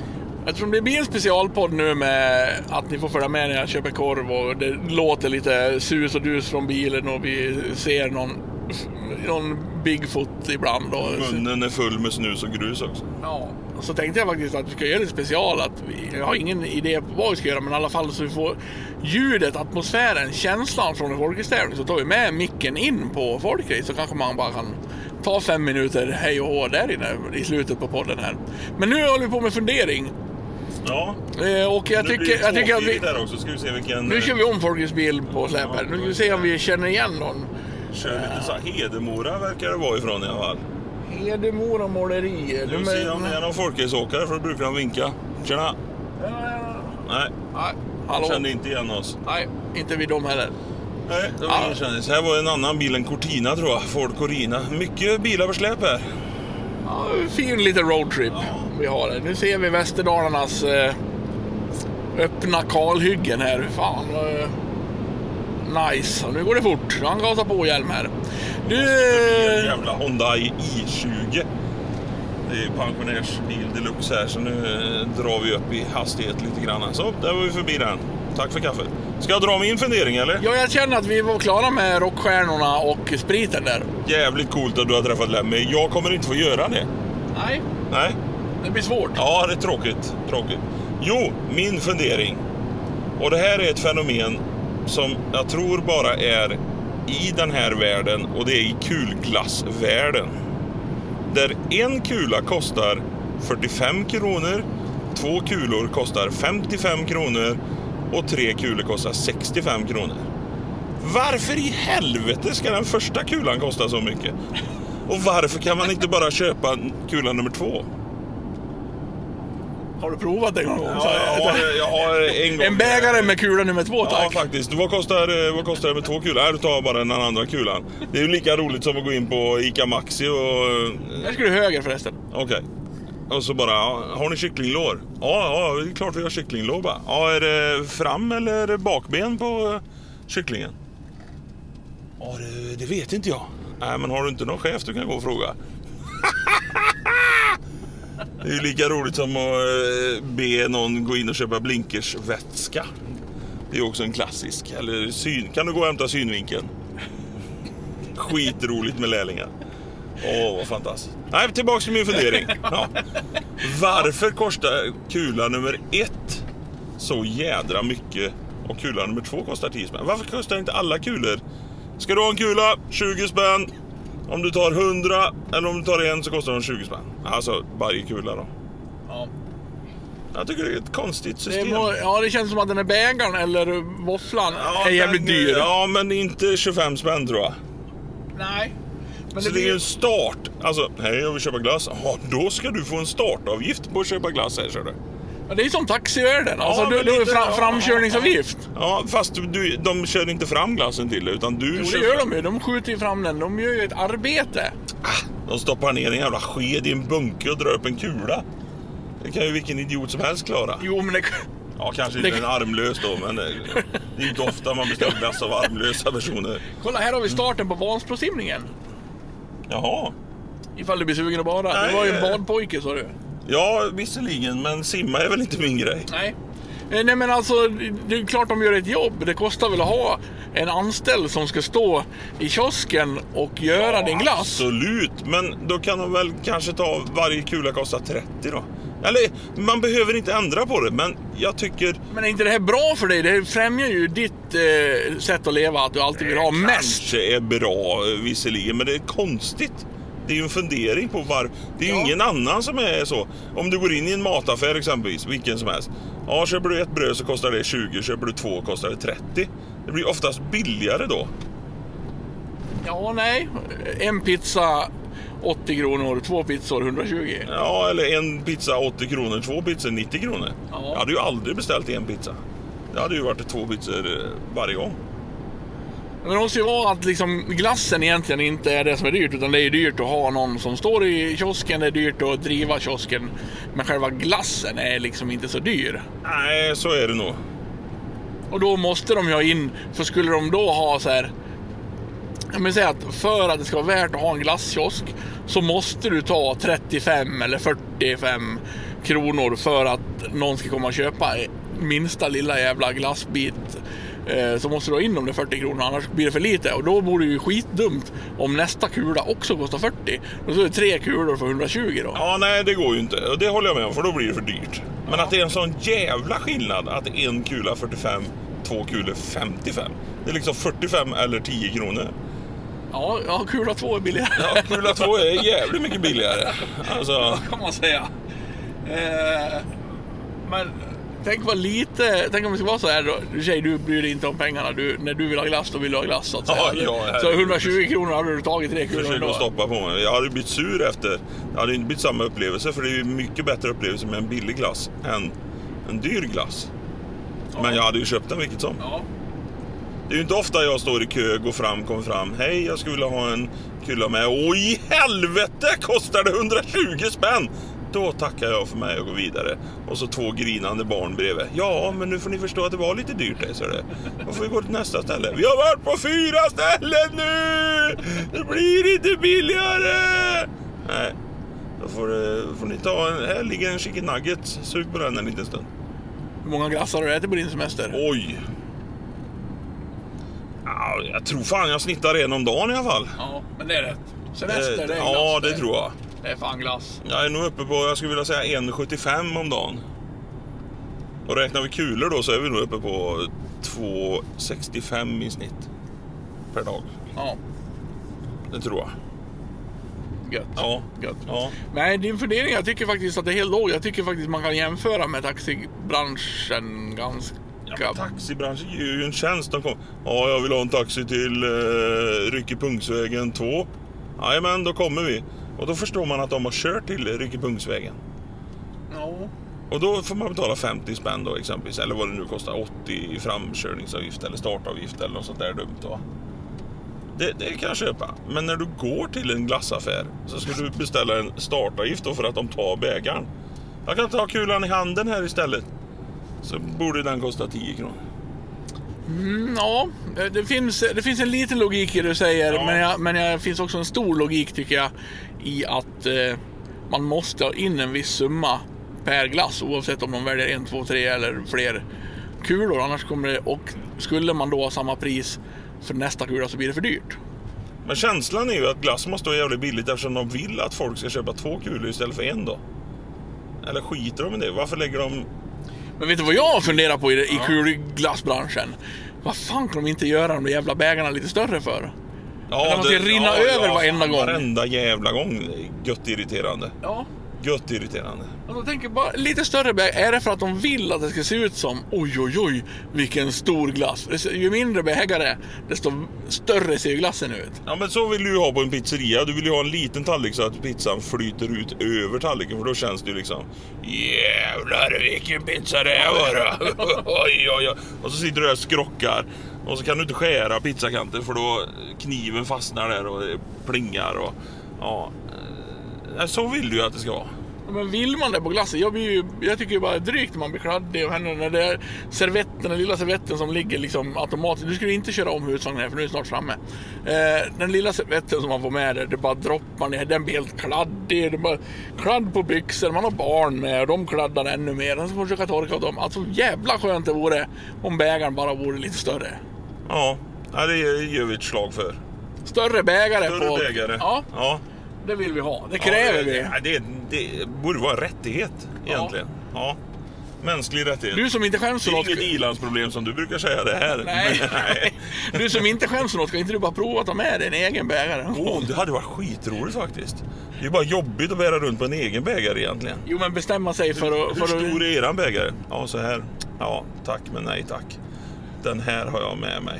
Speaker 2: Eftersom det blir en specialpodd nu med att ni får följa med när jag köper korv och det låter lite sus och dus från bilen och vi ser någon, någon Bigfoot ibland. Och,
Speaker 1: Munnen är full med snus och grus också.
Speaker 2: ja, så tänkte jag faktiskt att vi ska göra lite special. Att vi, jag har ingen idé på vad vi ska göra men i alla fall så vi får ljudet, atmosfären, känslan från en folkracetävling. Så tar vi med micken in på folkrace så kanske man bara kan ta fem minuter hej och hå där inne i slutet på podden här. Men nu håller vi på med fundering.
Speaker 1: Ja,
Speaker 2: Eh, och jag
Speaker 1: nu blir
Speaker 2: tycker,
Speaker 1: det
Speaker 2: jag tycker att vi...
Speaker 1: där också. Ska vi se vilken...
Speaker 2: Nu kör vi om Folkets bil på släp här. Nu ska vi se om vi känner igen någon.
Speaker 1: Kör lite så här Hedemora verkar det vara ifrån i alla fall.
Speaker 2: Hedemora målerier.
Speaker 1: Nu ser jag om det är någon folkraceåkare för då brukar de vinka. Tjena! Nej,
Speaker 2: Nej, hallå?
Speaker 1: kände inte igen oss.
Speaker 2: Nej, inte vi dem heller.
Speaker 1: Nej, det var
Speaker 2: Ja.
Speaker 1: ingen kändis. Här var en annan bil, en Cortina tror jag. Ford Corina. Mycket bilar på släp här.
Speaker 2: Ja, fin liten roadtrip vi har här. Nu ser vi Västerdalarnas eh, öppna kalhyggen här. Fan vad eh, nice. Och nu går det fort. Nu Han gasar på hjälm här. Du...
Speaker 1: En jävla Honda i20. Det är pensionärsbil deluxe här så nu eh, drar vi upp i hastighet lite grann. Så, där var vi förbi den. Tack för kaffet. Ska jag dra min fundering eller?
Speaker 2: Ja, jag känner att vi var klara med rockstjärnorna och spriten där.
Speaker 1: Jävligt coolt att du har träffat Lemmy. Jag kommer inte få göra det.
Speaker 2: Nej,
Speaker 1: Nej.
Speaker 2: det blir svårt.
Speaker 1: Ja, det är tråkigt. tråkigt. Jo, min fundering. Och det här är ett fenomen som jag tror bara är i den här världen och det är i kulglassvärlden. Där en kula kostar 45 kronor, två kulor kostar 55 kronor och tre kulor kostar 65 kronor. Varför i helvete ska den första kulan kosta så mycket? Och varför kan man inte bara köpa kula nummer två?
Speaker 2: Har du provat det någon gång?
Speaker 1: Ja, jag har, jag har en gång.
Speaker 2: En bägare med kula nummer två,
Speaker 1: Ja,
Speaker 2: tack.
Speaker 1: faktiskt. Vad kostar, eh, vad kostar det med två kulor? Här, du tar bara den andra kulan. Det är ju lika roligt som att gå in på ICA Maxi och... eh,
Speaker 2: Jag skulle höger förresten.
Speaker 1: Okej. Och så bara, ja, har ni kycklinglår? Ja, ja, det är klart vi har kycklinglår bara. Ja, är det fram eller bakben på eh, kycklingen? Ja, det, det vet inte jag. Nej, men har du inte någon chef du kan gå och fråga? Det är ju lika roligt som att eh, be någon gå in och köpa blinkersvätska. Det är också en klassisk. Eller syn. Kan du gå och hämta synvinkeln? Skitroligt med lärlingar. Åh, vad fantastiskt. Nej, tillbaks till min fundering. Ja. Varför kostar kula nummer ett så jädra mycket och kula nummer två kostar 10 spänn? Varför kostar inte alla kulor? Ska du ha en kula, 20 spänn. Om du tar 100 eller om du tar en så kostar den 20 spänn. Alltså varje kula då.
Speaker 2: Ja.
Speaker 1: Jag tycker det är ett konstigt
Speaker 2: Det,
Speaker 1: system.
Speaker 2: må, ja, det känns som att den här bägaren eller våfflan
Speaker 1: Ja,
Speaker 2: är jävligt
Speaker 1: den-
Speaker 2: dyr.
Speaker 1: Ja, men inte 25 spänn tror jag.
Speaker 2: Nej. Men
Speaker 1: så
Speaker 2: det
Speaker 1: det är ju en start. Alltså, hej jag vill köpa glass. Ja, då ska du få en startavgift på att köpa glass här ser du.
Speaker 2: Ja, det är som taxivärlden. Alltså,
Speaker 1: Ja,
Speaker 2: du, du har
Speaker 1: lite-
Speaker 2: fra,
Speaker 1: ja,
Speaker 2: framkörningsavgift.
Speaker 1: Ja, fast du, de kör inte fram glassen till dig utan du
Speaker 2: Jo, det
Speaker 1: kör
Speaker 2: gör
Speaker 1: fram.
Speaker 2: de ju. De skjuter ju fram den. De gör ju ett arbete.
Speaker 1: De stoppar ner en jävla sked i en bunke och drar upp en kula. Det kan ju vilken idiot som helst klara.
Speaker 2: Jo, men det,
Speaker 1: Ja, kanske
Speaker 2: Det-
Speaker 1: inte en armlös då, men det är inte ofta man beställer glass av armlösa personer.
Speaker 2: kolla här har vi starten på Vansbrosimningen.
Speaker 1: Jaha.
Speaker 2: Ifall du blir sugen att bada.
Speaker 1: Nej,
Speaker 2: Du var ju en badpojke sa du.
Speaker 1: Ja, visserligen, men simma är väl inte min grej.
Speaker 2: Nej. Eh, Nej men alltså, det är klart de gör ett jobb. Det kostar väl att ha en anställd som ska stå i kiosken och göra din glass.
Speaker 1: Absolut, men då kan de väl kanske ta varje kula kostar 30 då. Eller, man behöver inte ändra på det, men jag tycker
Speaker 2: Men är inte det här bra för dig? Det främjar ju ditt eh, sätt att leva, att du alltid vill ha mest.
Speaker 1: kanske är bra eh, visserligen, men det är konstigt. Det är ju en fundering på var. Det är ju
Speaker 2: Ja.
Speaker 1: ingen annan som är så. Om du går in i en mataffär exempelvis, vilken som helst. Ja, köper du ett bröd så kostar det 20, köper du två kostar det 30. Det blir oftast billigare då.
Speaker 2: Ja, nej. En pizza 80 kronor, två pizzor 120.
Speaker 1: Ja, eller en pizza 80 kronor, två pizzor 90 kronor.
Speaker 2: Ja.
Speaker 1: Jag hade ju aldrig beställt en pizza. Det hade ju varit två pizzor eh, varje gång.
Speaker 2: Men det måste ju vara att liksom glassen egentligen inte är det som är dyrt, utan det är dyrt att ha någon som står i kiosken, det är dyrt att driva kiosken. Men själva glassen är liksom inte så dyr.
Speaker 1: Nej, så är det nog.
Speaker 2: Och då måste de ju ha in, för skulle de då ha så här. Jag vill säga att för att det ska vara värt att ha en glasskiosk så måste du ta 35 eller 45 kronor för att någon ska komma och köpa minsta lilla jävla glassbit. Eh, så måste du ha in de där 40 kronorna, annars blir det för lite. Och då vore det ju skitdumt om nästa kula också kostar 40. Då är det tre kulor för 120 då.
Speaker 1: Ja, nej, det går ju inte. Och det håller jag med om, för då blir det för dyrt. Men att det är en sån jävla skillnad att en kula 45, två kulor 55. Det är liksom 45 eller 10 kronor.
Speaker 2: Ja, ja kula två är billigare.
Speaker 1: Ja, kula två är jävligt mycket billigare. Alltså,
Speaker 2: kan man säga. Eh, men tänk vad lite, tänk om det ska vara så här då. Du säger du bryr dig inte om pengarna. Du, när du vill ha glass då vill du ha glass så att säga.
Speaker 1: Ja, ja,
Speaker 2: så
Speaker 1: herregud.
Speaker 2: 120 kronor hade du tagit tre kulor
Speaker 1: försök
Speaker 2: ändå.
Speaker 1: att stoppa på mig. Jag hade blivit sur efter. Det hade inte blivit samma upplevelse, för det är ju mycket bättre upplevelse med en billig glass än en dyr glass. Men jag hade ju köpt den vilket som.
Speaker 2: Ja.
Speaker 1: Det är ju inte ofta jag står i kö, går fram, kommer fram. Hej, jag skulle vilja ha en kulla med. Åh i helvete kostar det 120 spänn! Då tackar jag för mig och går vidare. Och så två grinande barn bredvid. Ja, men nu får ni förstå att det var lite dyrt det, så det. Då får vi gå till nästa ställe. Vi har varit på fyra ställen nu! Det blir inte billigare! Nej, då får, eh, får ni ta en... Här ligger en chicken nugget. Sug på den en liten stund.
Speaker 2: Hur många glassar har du ätit på din semester?
Speaker 1: Oj! Ja, jag tror fan jag snittar en om dagen i alla fall.
Speaker 2: Ja, men det är rätt. Semester, det är
Speaker 1: ja,
Speaker 2: glass.
Speaker 1: det tror jag.
Speaker 2: Det är fan glass.
Speaker 1: Jag är nog uppe på, jag skulle vilja säga 1,75 om dagen. Och räknar vi kulor då så är vi nog uppe på 2,65 i snitt. Per dag.
Speaker 2: Ja,
Speaker 1: Det tror jag.
Speaker 2: gött.
Speaker 1: Ja.
Speaker 2: Gött.
Speaker 1: Ja.
Speaker 2: Nej, din fundering, jag tycker faktiskt att det är helt lågt. Jag tycker faktiskt man kan jämföra med taxibranschen ganska...
Speaker 1: Ja, taxibranschen ger ju en tjänst. De kom, ja, jag vill ha en taxi till uh, Ryckepungsvägen 2. Jajamän, då kommer vi. Och då förstår man att de har kört till Ryckepungsvägen.
Speaker 2: Ja.
Speaker 1: Och då får man betala 50 spänn då exempelvis. Eller vad det nu kostar. 80 i framkörningsavgift eller startavgift eller något sånt där dumt va. Det, det kan jag köpa. Men när du går till en glassaffär så ska du beställa en startavgift då för att de tar bägaren. Jag kan ta kulan i handen här istället. Så borde den kosta 10 kronor.
Speaker 2: Mm, ja, det- det finns, det finns en liten logik i det du säger,
Speaker 1: Ja.
Speaker 2: men, jag, men det finns också en stor logik tycker jag i att eh, man måste ha in en viss summa per glass oavsett om de väljer en, två, tre eller fler kulor. Annars kommer det, och skulle man då ha samma pris för nästa kula så blir det för dyrt.
Speaker 1: Men känslan är ju att glass måste vara jävligt billigt eftersom de vill att folk ska köpa två kulor istället för en då. Eller skiter de i det? Varför lägger de...
Speaker 2: Men vet du vad jag funderar på i, i kulglassbranschen? Vad fan kan de inte göra de där jävla bägarna lite större för?
Speaker 1: Ja,
Speaker 2: de ska rinna över varenda gång.
Speaker 1: Varenda jävla gång. Det Gött irriterande.
Speaker 2: Ja,
Speaker 1: Gött irriterande.
Speaker 2: Och då tänker jag bara, lite större bägare, är det för att de vill att det ska se ut som oj oj oj vilken stor glass? Ju mindre bägare desto större ser ju glassen ut.
Speaker 1: Ja men så vill du ju ha på en pizzeria. Du vill ju ha en liten tallrik så att pizzan flyter ut över tallriken. För då känns det ju liksom Jävlar vilken pizza det här var oj, oj, oj. Och så sitter du där och skrockar. Och så kan du inte skära pizzakanten för då kniven fastnar där och det plingar och ja. Så vill du ju att det ska vara.
Speaker 2: Men vill man det på glassen? Jag, ju, jag tycker ju bara drygt när man blir kladdig och händerna när det är servetten, den lilla servetten som ligger liksom automatiskt. Du skulle inte köra om husvagnen här för nu är snart framme. Eh, den lilla servetten som man får med där, det bara droppar ner. Den blir helt kladdig. Det bara kladd på byxor, man har barn med och de kladdar ännu mer. Sen ska försöka torka av dem. Alltså jävla skönt det vore om bägaren bara vore lite större.
Speaker 1: Ja, ja det gör vi ett slag för.
Speaker 2: Större bägare.
Speaker 1: Större
Speaker 2: på,
Speaker 1: bägare.
Speaker 2: Ja,
Speaker 1: ja.
Speaker 2: Det vill vi ha. Det kräver
Speaker 1: det,
Speaker 2: vi.
Speaker 1: ja, Det, det borde vara en rättighet egentligen. Ja. Mänsklig rättighet.
Speaker 2: Du som inte skäms
Speaker 1: det
Speaker 2: för
Speaker 1: är
Speaker 2: något.
Speaker 1: inget ilandsproblem som du brukar säga det här.
Speaker 2: Nej.
Speaker 1: Nej.
Speaker 2: Du som inte skäms för något, ska inte du bara prova att ta med dig en egen bägare?
Speaker 1: Åh, det hade varit skitroligt faktiskt. Det är bara jobbigt att bära runt på en egen bägare egentligen.
Speaker 2: Jo men bestämma sig för att...
Speaker 1: Hur
Speaker 2: För
Speaker 1: stor
Speaker 2: att
Speaker 1: är eran bägare? Ja, så här. Ja, tack men nej tack. Den här har jag med mig.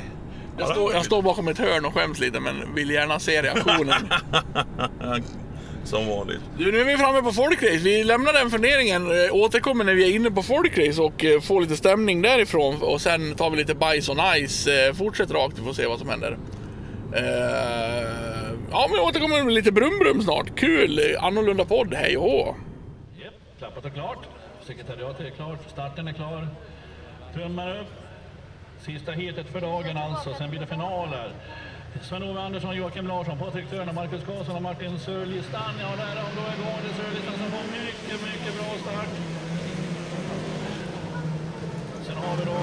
Speaker 2: Jag,
Speaker 1: Ja,
Speaker 2: står, jag står bakom ett hörn och skäms lite men vill gärna se reaktionen.
Speaker 1: Som vanligt.
Speaker 2: Du, nu är vi framme på folkrace. Vi lämnar den funderingen, eh, återkommer när vi är inne på folkrace och eh, får lite stämning därifrån. Och sen tar vi lite bajs och nice. Eh, Fortsätt rakt, vi får se vad som händer. Eh, ja, men återkommer med lite brum-brum snart. Kul! Annorlunda podd, hej och hå!
Speaker 4: Japp, klappat och klart. Sekretariatet är klart, starten är klar. Tummar upp. Sista heatet för dagen alltså, sen blir det finaler. Sven-Ove Andersson, Joakim Larsson, Patrik Törner, Marcus Karlsson och Martin Sörlistan. Ja, där är de då igång. Det är Sörlistan som får mycket, mycket bra start. Sen har vi då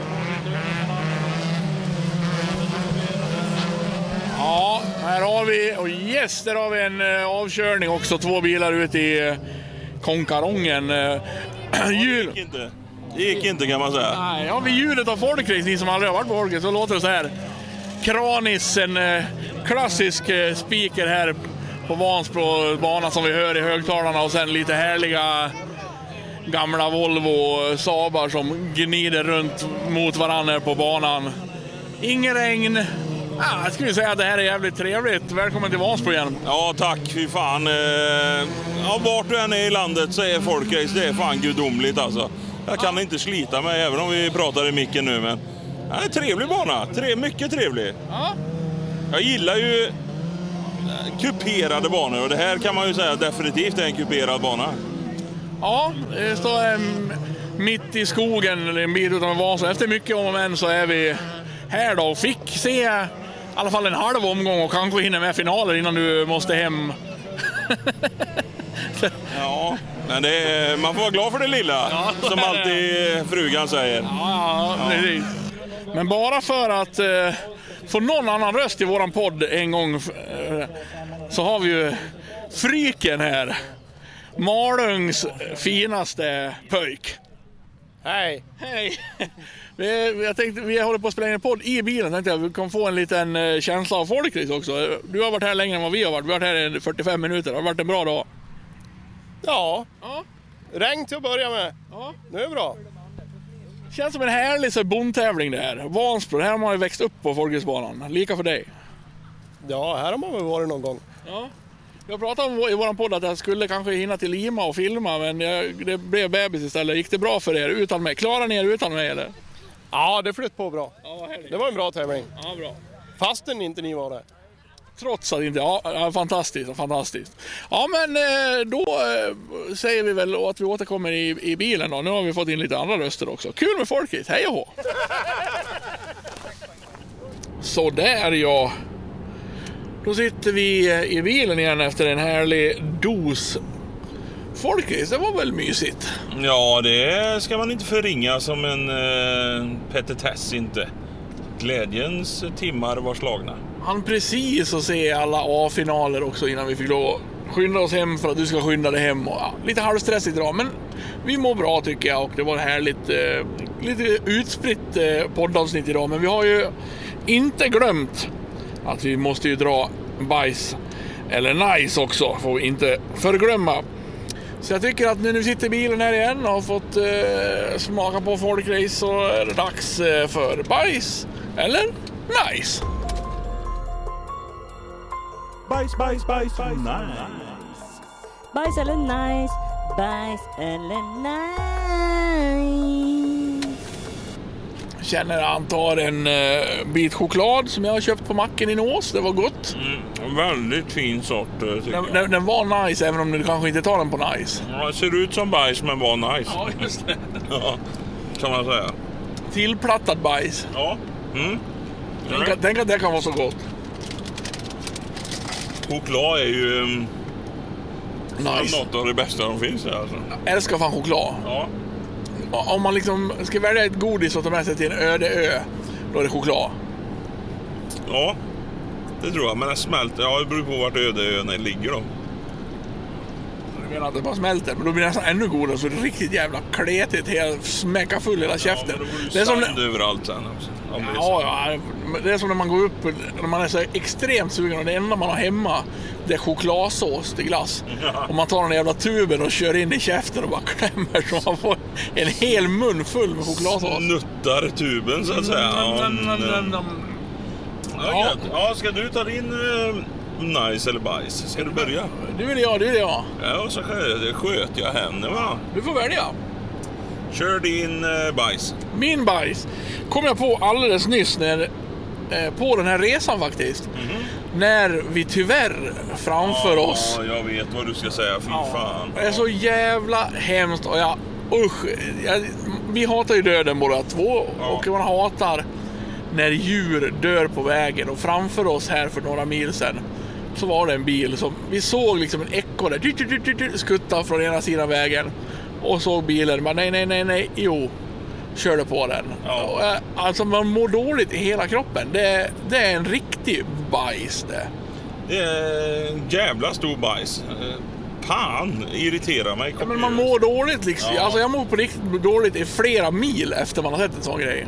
Speaker 2: Ja, här har vi, och yes, där har vi en eh, avkörning också. Två bilar ute i eh, konkarongen. Eh, jul.
Speaker 1: Gick inte. Det gick inte kan man säga.
Speaker 2: Nej, ja, vid ljudet av folkrace, ni som aldrig har varit på folkrace, så låter det så här. Kranis, en eh, klassisk eh, speaker här på Vansbro bana som vi hör i högtalarna och sen lite härliga gamla Volvo eh, Saabar som gnider runt mot varandra på banan. Inget regn. Ja, jag skulle säga att det här är jävligt trevligt. Välkommen till Vansbro igen.
Speaker 1: Ja tack, fy fan. Eh, Ja, vart du än är i landet så är folkrace, det är fan gudomligt alltså. Jag kan inte slita mig även om vi pratar i micken nu men... Ja, trevlig bana, Tre, mycket trevlig.
Speaker 2: Ja.
Speaker 1: Jag gillar ju eh, kuperade banor och det här kan man ju säga definitivt är en kuperad bana.
Speaker 2: Ja, det står em, mitt i skogen, eller en bit utanför Vasa. Efter mycket om och men så är vi här då och fick se i alla fall en halv omgång och kanske hinner med finaler innan du måste hem.
Speaker 1: Ja, men det är, man får vara glad för det lilla,
Speaker 2: Ja,
Speaker 1: som alltid frugan säger.
Speaker 2: Ja, ja. Men bara för att eh, få någon annan röst i våran podd en gång eh, så har vi ju Fryken här. Malungs finaste pöjk.
Speaker 5: Hej!
Speaker 2: Hej! Vi, jag tänkte, vi håller på att spela in en podd i bilen. Tänkte jag vi kan få en liten eh, känsla av folkrace också. Du har varit här längre än vad vi har varit. Vi har varit här i 45 minuter. Det har varit en bra dag.
Speaker 5: Ja,
Speaker 2: Ja.
Speaker 5: regn till att börja med.
Speaker 2: Ja.
Speaker 5: Nu är det bra.
Speaker 2: Känns som en härlig så bondtävling det här. Vansbro, här har man ju växt upp på folkracebanan. Lika för dig.
Speaker 5: Ja, här har man väl varit någon gång.
Speaker 2: Ja. Jag pratade om i vår podd att jag skulle kanske hinna till Lima och filma, men jag, det blev bebis istället. Gick det bra för er utan mig? Klarar ni er utan mig eller?
Speaker 5: Ja, det flöt på bra.
Speaker 2: Ja,
Speaker 5: Det var en bra tävling.
Speaker 2: Ja, bra.
Speaker 5: Fastän inte ni var där.
Speaker 2: Trots att inte... Ja, fantastiskt, fantastiskt. Ja, men eh, då eh, säger vi väl att vi återkommer i, i bilen då. Nu har vi fått in lite andra röster också. Kul med folket, hej och hå! Så där ja. Då sitter vi eh, i bilen igen efter en härlig dos folkrace. Det var väl mysigt?
Speaker 1: Ja, det ska man inte förringa som en eh, petitess inte. Glädjens timmar var slagna.
Speaker 2: Han precis att se alla A-finaler också innan vi fick lov att skynda oss hem för att du ska skynda dig hem. Och, ja, lite halvstressigt idag, men vi mår bra tycker jag och det var ett härligt, eh, lite utspritt eh, poddavsnitt idag. Men vi har ju inte glömt att vi måste ju dra bajs eller nice också, får vi inte förglömma. Så jag tycker att nu när vi sitter i bilen här igen och har fått eh, smaka på folkrace så är det dags eh, för bajs eller nice.
Speaker 6: Bajs, bajs, bajs, nice.
Speaker 3: Bajs eller nice, bajs eller nice.
Speaker 2: Känner han tar en uh, bit choklad som jag har köpt på macken i Nås. Det var gott.
Speaker 1: Mm, väldigt fin sort eh, tycker
Speaker 2: Den,
Speaker 1: jag.
Speaker 2: den, den var nice även om du kanske inte tar den på nice.
Speaker 1: Ja, det ser ut som bajs men var nice.
Speaker 2: Ja, just det.
Speaker 1: Ja, kan man säga.
Speaker 2: Tillplattad bajs.
Speaker 1: Ja. Mm.
Speaker 2: Tänk, att- tänk att det kan vara så gott.
Speaker 1: Choklad är ju um,
Speaker 2: Nice.
Speaker 1: något av det bästa som finns. där, Alltså.
Speaker 2: Älskar fan choklad.
Speaker 1: Ja.
Speaker 2: Om man liksom ska välja ett godis att ta med sig till en öde ö, då är det choklad.
Speaker 1: ja, det tror jag. Men den smälter. Ja, det beror på vart ödeön ligger då.
Speaker 2: Du menar att det bara smälter, men då blir det nästan ännu godare så det är riktigt jävla kletigt. Helt smäcka full hela käften.
Speaker 1: Ja, blir
Speaker 2: det är som
Speaker 1: sand överallt sen också. Det.
Speaker 2: Ja, ja, det är som när man går upp, när man är så extremt sugen och det enda man har hemma det är chokladsås till glass. Och man tar den jävla tuben och kör in i käften och bara klämmer så man får en hel mun full med chokladsås.
Speaker 1: Nuttar tuben så att säga. Ja, mm, ja,
Speaker 2: Ja.
Speaker 1: gött. ja, ska du ta din eh, nice eller bajs? Ska du börja?
Speaker 2: Du vill jag, du vill jag.
Speaker 1: Ja, så skö- sköt jag henne va.
Speaker 2: Du får välja.
Speaker 1: Kör din eh, bajs.
Speaker 2: Min bajs kom jag på alldeles nyss när, eh, på den här resan faktiskt. När vi tyvärr framför oss
Speaker 1: Ja, jag vet vad du ska säga. Fy fan.
Speaker 2: Det är så jävla hemskt och jag, usch, jag, vi hatar ju döden båda två
Speaker 1: Ja.
Speaker 2: och man hatar när djur dör på vägen och framför oss här för några mil sedan så var det en bil som, vi såg liksom en ekorre skutta från ena sidan vägen och såg bilen, men nej, nej, nej, nej, jo, körde på den.
Speaker 1: Ja.
Speaker 2: Eh, Alltså man mår dåligt i hela kroppen. Det, det är en riktig bajs det.
Speaker 1: Det är en jävla stor bajs. Eh, Pan irriterar mig.
Speaker 2: Ja, men man mår dåligt liksom.
Speaker 1: Ja.
Speaker 2: Alltså jag mår på riktigt dåligt i flera mil efter man har sett en sån grej.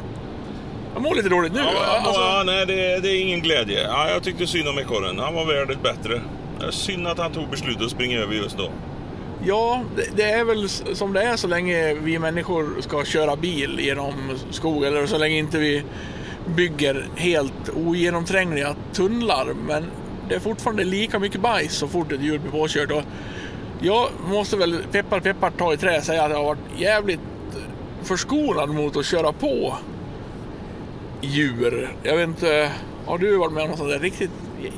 Speaker 2: Jag mår lite dåligt nu.
Speaker 1: Ja,
Speaker 2: alltså,
Speaker 1: ja, nej, det, det är ingen glädje. Ja, jag tyckte synd om ekorren. Han var värd ett bättre. Synd att han tog beslutet att springa över just då.
Speaker 2: ja, det, är väl som det är så länge vi människor ska köra bil genom skog eller så länge inte vi bygger helt ogenomträngliga tunnlar. Men det är fortfarande lika mycket bajs så fort ett djur blir påkört. Och jag måste väl, peppar peppar ta i trä, säga att jag har varit jävligt förskonad mot att köra på djur. Jag vet inte, har du varit med om något sånt där riktigt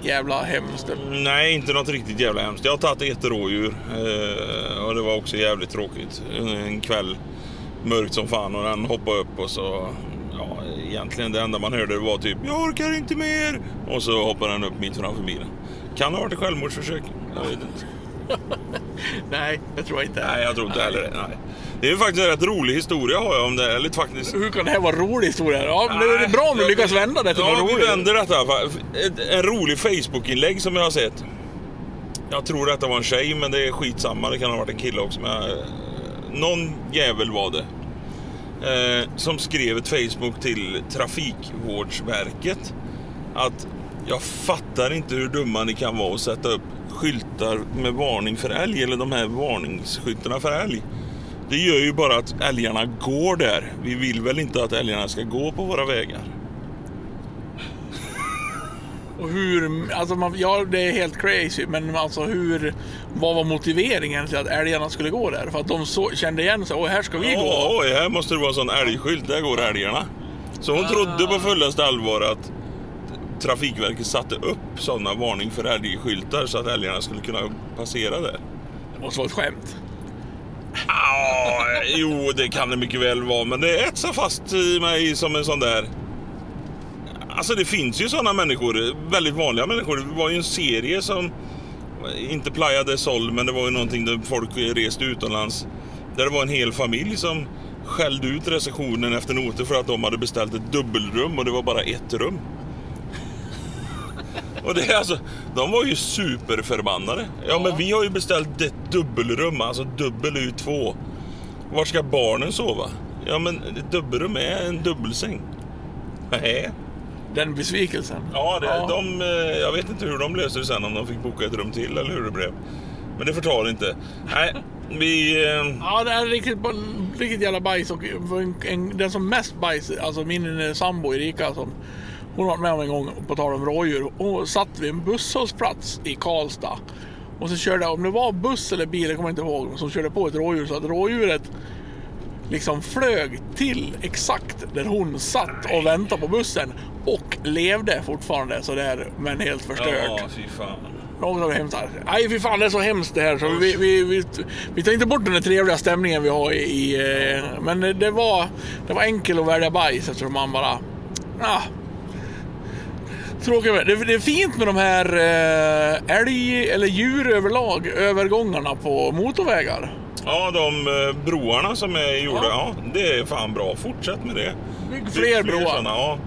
Speaker 2: jävla hemskt?
Speaker 1: Nej, inte något riktigt jävla hemskt. Jag har tagit ett rådjur eh, och det var också jävligt tråkigt. En kväll, mörkt som fan och den hoppade upp och så... Ja, egentligen det enda man hörde var typ “Jag orkar inte mer” och så hoppade den upp mitt framför bilen. Kan ha varit ett självmordsförsök. Jag vet inte.
Speaker 2: Nej, det tror jag inte.
Speaker 1: Nej, jag tror inte heller det. Nej. Det är faktiskt en rätt rolig historia har jag om det. Eller faktiskt...
Speaker 2: Hur kan det här vara en rolig historia? Ja, men det är bra om du
Speaker 1: Nej,
Speaker 2: lyckas vända det till
Speaker 1: Ja,
Speaker 2: något
Speaker 1: vi
Speaker 2: roligt.
Speaker 1: vänder detta. Ett- En rolig Facebook-inlägg som jag har sett. Jag tror detta var en tjej, men det är skitsamma. Det kan ha varit en kille också. Men eh, någon jävel var det. Eh, som skrev ett Facebook till Trafikvårdsverket. Att jag fattar inte hur dumma ni kan vara att sätta upp skyltar med varning för älg. Eller de här varningsskyltarna för älg. Det gör ju bara att älgarna går där. Vi vill väl inte att älgarna ska gå på våra vägar.
Speaker 2: Och hur, alltså man, ja det är helt crazy, men alltså hur, vad var motiveringen till att älgarna skulle gå där? För att de så, kände igen sig, och här ska vi gå.
Speaker 1: Ja, oj, här måste det vara en sån älgskylt. Där går älgarna. Så hon trodde på fullaste allvar att Trafikverket satte upp sådana varning för älgskyltar så att älgarna skulle kunna passera där.
Speaker 2: Det måste vara ett skämt.
Speaker 1: Ah, jo, det kan det mycket väl vara, men det etsar fast i mig som en sån där... Alltså det finns ju såna människor, väldigt vanliga människor. Det var ju en serie som, inte Playa del Sol, men det var ju någonting där folk reste utomlands. Där det var en hel familj som skällde ut receptionen efter noter för att de hade beställt ett dubbelrum och det var bara ett rum. Och det är alltså, de var ju superförbannade. Ja, men vi har ju beställt ett dubbelrum, alltså dubbel är ju två. Var ska barnen sova? Ja, men ett dubbelrum är en dubbelsäng. Nej.
Speaker 2: Den besvikelsen.
Speaker 1: Ja, det, De, eh, jag vet inte hur de löste det sen, om de fick boka ett rum till eller hur det blev. Men det förtar inte. Nej, vi... eh,
Speaker 2: Ja, det är riktigt, riktigt jävla bajs. Och en, en, den som mest bajs, alltså min eh, sambo Erika som hon var med om en gång på tal om rådjur. Hon satt vid en busshållplats i Karlstad. Och så körde, om det var buss eller bil, jag kommer inte ihåg, som körde på ett rådjur så att rådjuret liksom flög till exakt där hon satt och väntade på bussen och levde fortfarande sådär men helt förstört.
Speaker 1: Ja, fy fan.
Speaker 2: Något av det hemskt. Nej fy fan det är så hemskt det här. Så vi, vi, vi, vi tar inte bort den trevliga stämningen vi har i... i eh, men det var, det var enkelt att välja bajs eftersom man bara... Ah, Tråkigt. med- Det, det är fint med de här eh, älg eller djur överlag övergångarna på motorvägar.
Speaker 1: Ja, de eh, broarna som är gjorda,
Speaker 2: Ja.
Speaker 1: ja. det är fan bra. Fortsätt med det.
Speaker 2: Bygg
Speaker 1: Bygg
Speaker 2: fler broar.
Speaker 1: Såna, ja.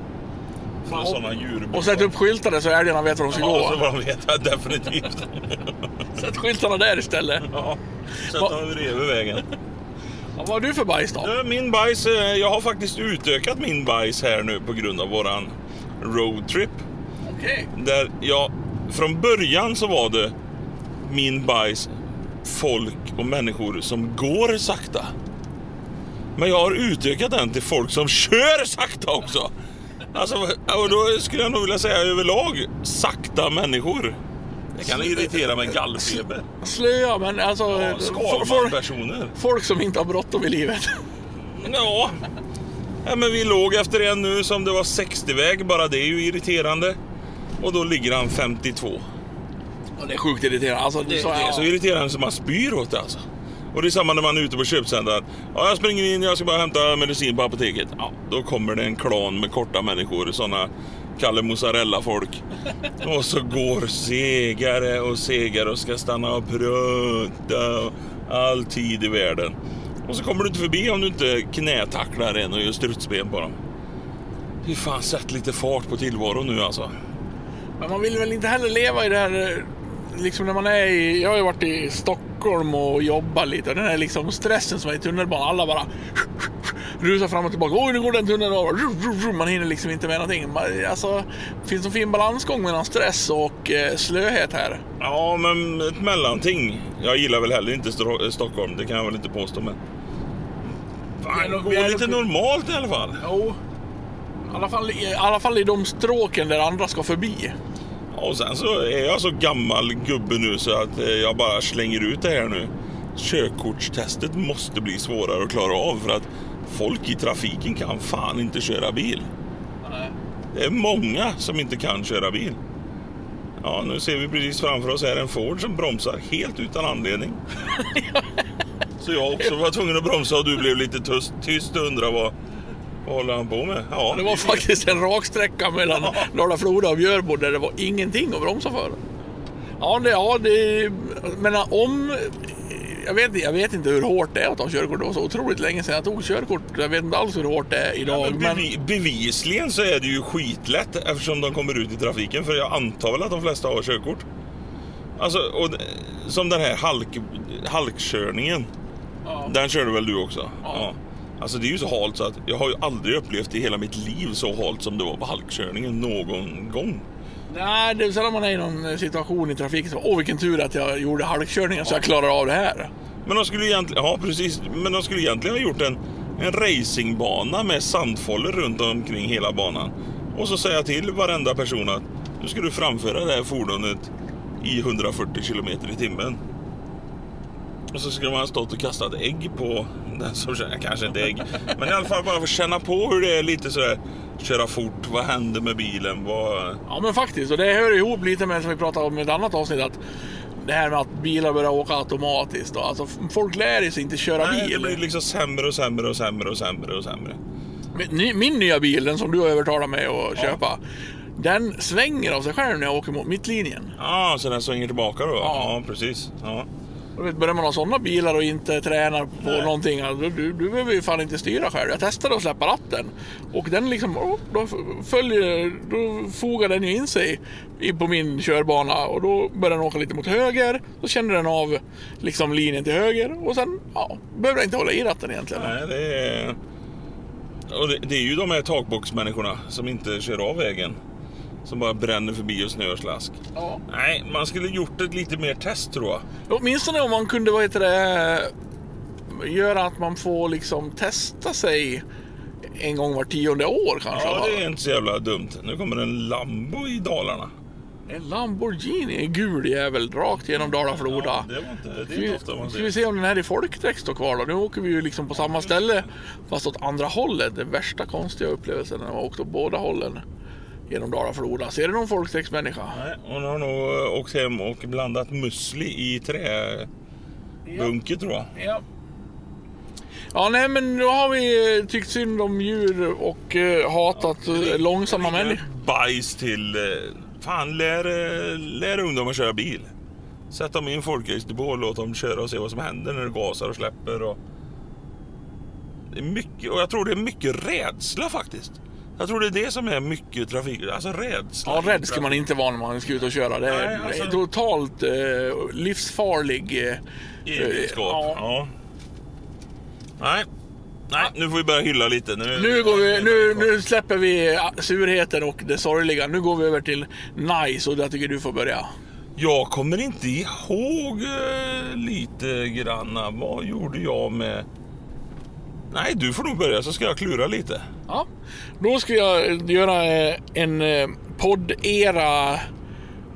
Speaker 1: Fler
Speaker 2: Ja,
Speaker 1: såna djurbroar.
Speaker 2: Och sätt upp skyltar där så älgarna vet var de ska
Speaker 1: Ja, så
Speaker 2: gå.
Speaker 1: vad de vet definitivt.
Speaker 2: Sätt skyltarna där istället.
Speaker 1: Ja. Sätt dem bredvid vägen.
Speaker 2: Ja, vad har du för bajs då?
Speaker 1: Min bajs, eh, jag har faktiskt utökat min bajs här nu på grund av våran roadtrip.
Speaker 2: Okej.
Speaker 1: Där jag, från början så var det min bajs folk och människor som går sakta. Men jag har utökat den till folk som kör sakta också. Alltså, och då skulle jag nog vilja säga överlag sakta människor. Det kan irritera med gallfeber.
Speaker 2: Slöa men alltså...
Speaker 1: Ja, Skalman-personer.
Speaker 2: folk som inte har bråttom i livet.
Speaker 1: Ja. ja, men vi låg efter en nu som det var 60-väg. Bara det är ju irriterande. Och då ligger han 52.
Speaker 2: Ja, det är sjukt irriterande. Alltså,
Speaker 1: Det,
Speaker 2: så,
Speaker 1: det är så irriterande som man spyr åt det alltså. Och det är samma när man är ute på köpcentret. Ja, jag springer in, jag ska bara hämta medicin på apoteket. Ja, då kommer det en klan med korta människor, såna Kalle Mozzarella-folk. Och så går segare och segare och ska stanna och och all tid i världen. Och så kommer du inte förbi om du inte knätacklar en och gör strutsben på dem. Fy fan, sätt lite fart på tillvaron nu alltså.
Speaker 2: Men man vill väl inte heller leva i det här... Liksom när man är i... Jag har ju varit i Stockholm och jobbat lite. Och den här liksom stressen som är i tunnelbanan. Alla bara rusar fram och tillbaka. Oj, nu går den tunneln av. Man hinner liksom inte med någonting. Alltså, det finns en fin balansgång mellan stress och eh, slöhet här.
Speaker 1: Ja, men ett mellanting. Jag gillar väl heller inte Stockholm, det kan jag väl inte påstå. Men... Fan,
Speaker 2: nog-
Speaker 1: gå
Speaker 2: vi är
Speaker 1: lite normalt i alla fall.
Speaker 2: Jo. I alla, fall, I alla fall i de stråken där andra ska förbi.
Speaker 1: Och sen så är jag så gammal gubbe nu så att eh, jag bara slänger ut det här nu. Körkortstestet måste bli svårare att klara av för att folk i trafiken kan fan inte köra bil. Det är många som inte kan köra bil. Ja, nu ser vi precis framför oss här en Ford som bromsar helt utan anledning. Så jag också var tvungen att bromsa och du blev lite tyst, tyst och undrade vad, vad håller han på med? Ja,
Speaker 2: Det var faktiskt en raksträcka mellan Dala-Floda och Björbo där det var ingenting att bromsa för. Ja, det, ja, det, men om... Jag vet, jag vet inte hur hårt det är att ta körkort. Det var så otroligt länge sedan jag tog körkort. Jag vet inte alls hur hårt det är
Speaker 1: Ja,
Speaker 2: idag.
Speaker 1: men
Speaker 2: men,
Speaker 1: bevi, bevisligen så är det ju skitlätt eftersom de kommer ut i trafiken. För jag antar väl att de flesta har körkort. Alltså, och, som den här halk, halkkörningen.
Speaker 2: Ja.
Speaker 1: Den körde väl du också?
Speaker 2: Ja.
Speaker 1: Alltså det är ju så halt så att jag har ju aldrig upplevt i hela mitt liv så halt som det var på halkkörningen någon gång.
Speaker 2: Nej, det är sällan man är i någon situation i trafiken. Åh, vilken tur att jag gjorde halkkörningen så jag klarar av det här.
Speaker 1: Men de skulle egentligen, ja precis, men de skulle egentligen ha gjort en, en racingbana med sandfållor runt omkring hela banan. Och så säga till varenda person att nu ska du framföra det här fordonet i 140 kilometer i timmen. Och så skulle man ha stått och kastat ägg på den som kör, kanske inte ägg, men i alla fall bara för att känna på hur det är lite sådär, köra fort, vad händer med bilen, vad...
Speaker 2: Ja, men faktiskt. Och det hör ihop lite med som vi pratade om i ett annat avsnitt. Att det här med att bilar börjar åka automatiskt. Och, alltså, folk lär sig inte köra
Speaker 1: Nej, det
Speaker 2: bil.
Speaker 1: blir liksom sämre och sämre och sämre och sämre och sämre.
Speaker 2: Min, ny- min nya bil, den som du har övertalat mig att köpa. Den svänger av sig själv när jag åker mot mittlinjen.
Speaker 1: Ja, så den svänger tillbaka då?
Speaker 2: Ja.
Speaker 1: Ja, precis. Ja.
Speaker 2: Vet, börjar man ha sådana bilar och inte tränar på
Speaker 1: Nej.
Speaker 2: någonting, då, du, du behöver ju fan inte styra själv. Jag testade att släppa ratten och den liksom, oh, då följer, då fogar den ju in sig in på min körbana och då börjar den åka lite mot höger. Då känner den av liksom linjen till höger och sen, ja, behöver jag inte hålla i ratten egentligen.
Speaker 1: Nej, det är... Och det, det är ju de här takboxmänniskorna som inte kör av vägen. Som bara bränner förbi och snöar slask.
Speaker 2: Ja.
Speaker 1: Nej, man skulle gjort ett lite mer test tror jag.
Speaker 2: Åtminstone om man kunde, vad heter det, göra att man får liksom testa sig en gång var tionde år kanske.
Speaker 1: Ja, det är inte så jävla dumt. Nu kommer en Lambo i Dalarna.
Speaker 2: En Lamborghini, en gul jävel, rakt genom Dala-Floda.
Speaker 1: Ja, det var inte, det är inte ofta man
Speaker 2: ska vi
Speaker 1: ser.
Speaker 2: se om den här i folkdräkt står kvar då? Nu åker vi ju liksom på samma ställe fast åt andra hållet. Den värsta konstiga upplevelsen när man åkt åt båda hållen genom Dala-Floda. Ser du någon folkdräktsmänniska?
Speaker 1: Nej, hon har nog eh, åkt hem och blandat musli i träbunke tror jag.
Speaker 2: Ja. Ja, nej men nu har vi eh, tyckt synd om djur och eh, hatat eh, långsamma människor.
Speaker 1: Bajs till... eh, Fan, lär, lär ungdomar köra bil. Sätt dem i en folkrace och låt dem köra och se vad som händer när det gasar och släpper. Och... Det är mycket, och jag tror det är mycket rädsla faktiskt. Jag tror det är det som är mycket trafik, alltså rädsla.
Speaker 2: Ja, rädd ska man inte vara när man ska ut och köra. Det är,
Speaker 1: Nej, alltså-
Speaker 2: totalt eh, livsfarlig. Eh,
Speaker 1: Egenskap.
Speaker 2: Ja.
Speaker 1: Ja. Nej. Nej, nu får vi börja hylla lite. Nu,
Speaker 2: Nu, går vi, nu, nu släpper vi surheten och det sorgliga. Nu går vi över till nice och jag tycker du får börja.
Speaker 1: Jag kommer inte ihåg eh, lite granna. Vad gjorde jag med... Nej, du får nog börja så ska jag klura lite.
Speaker 2: Ja. Då ska jag göra eh, en eh, poddera.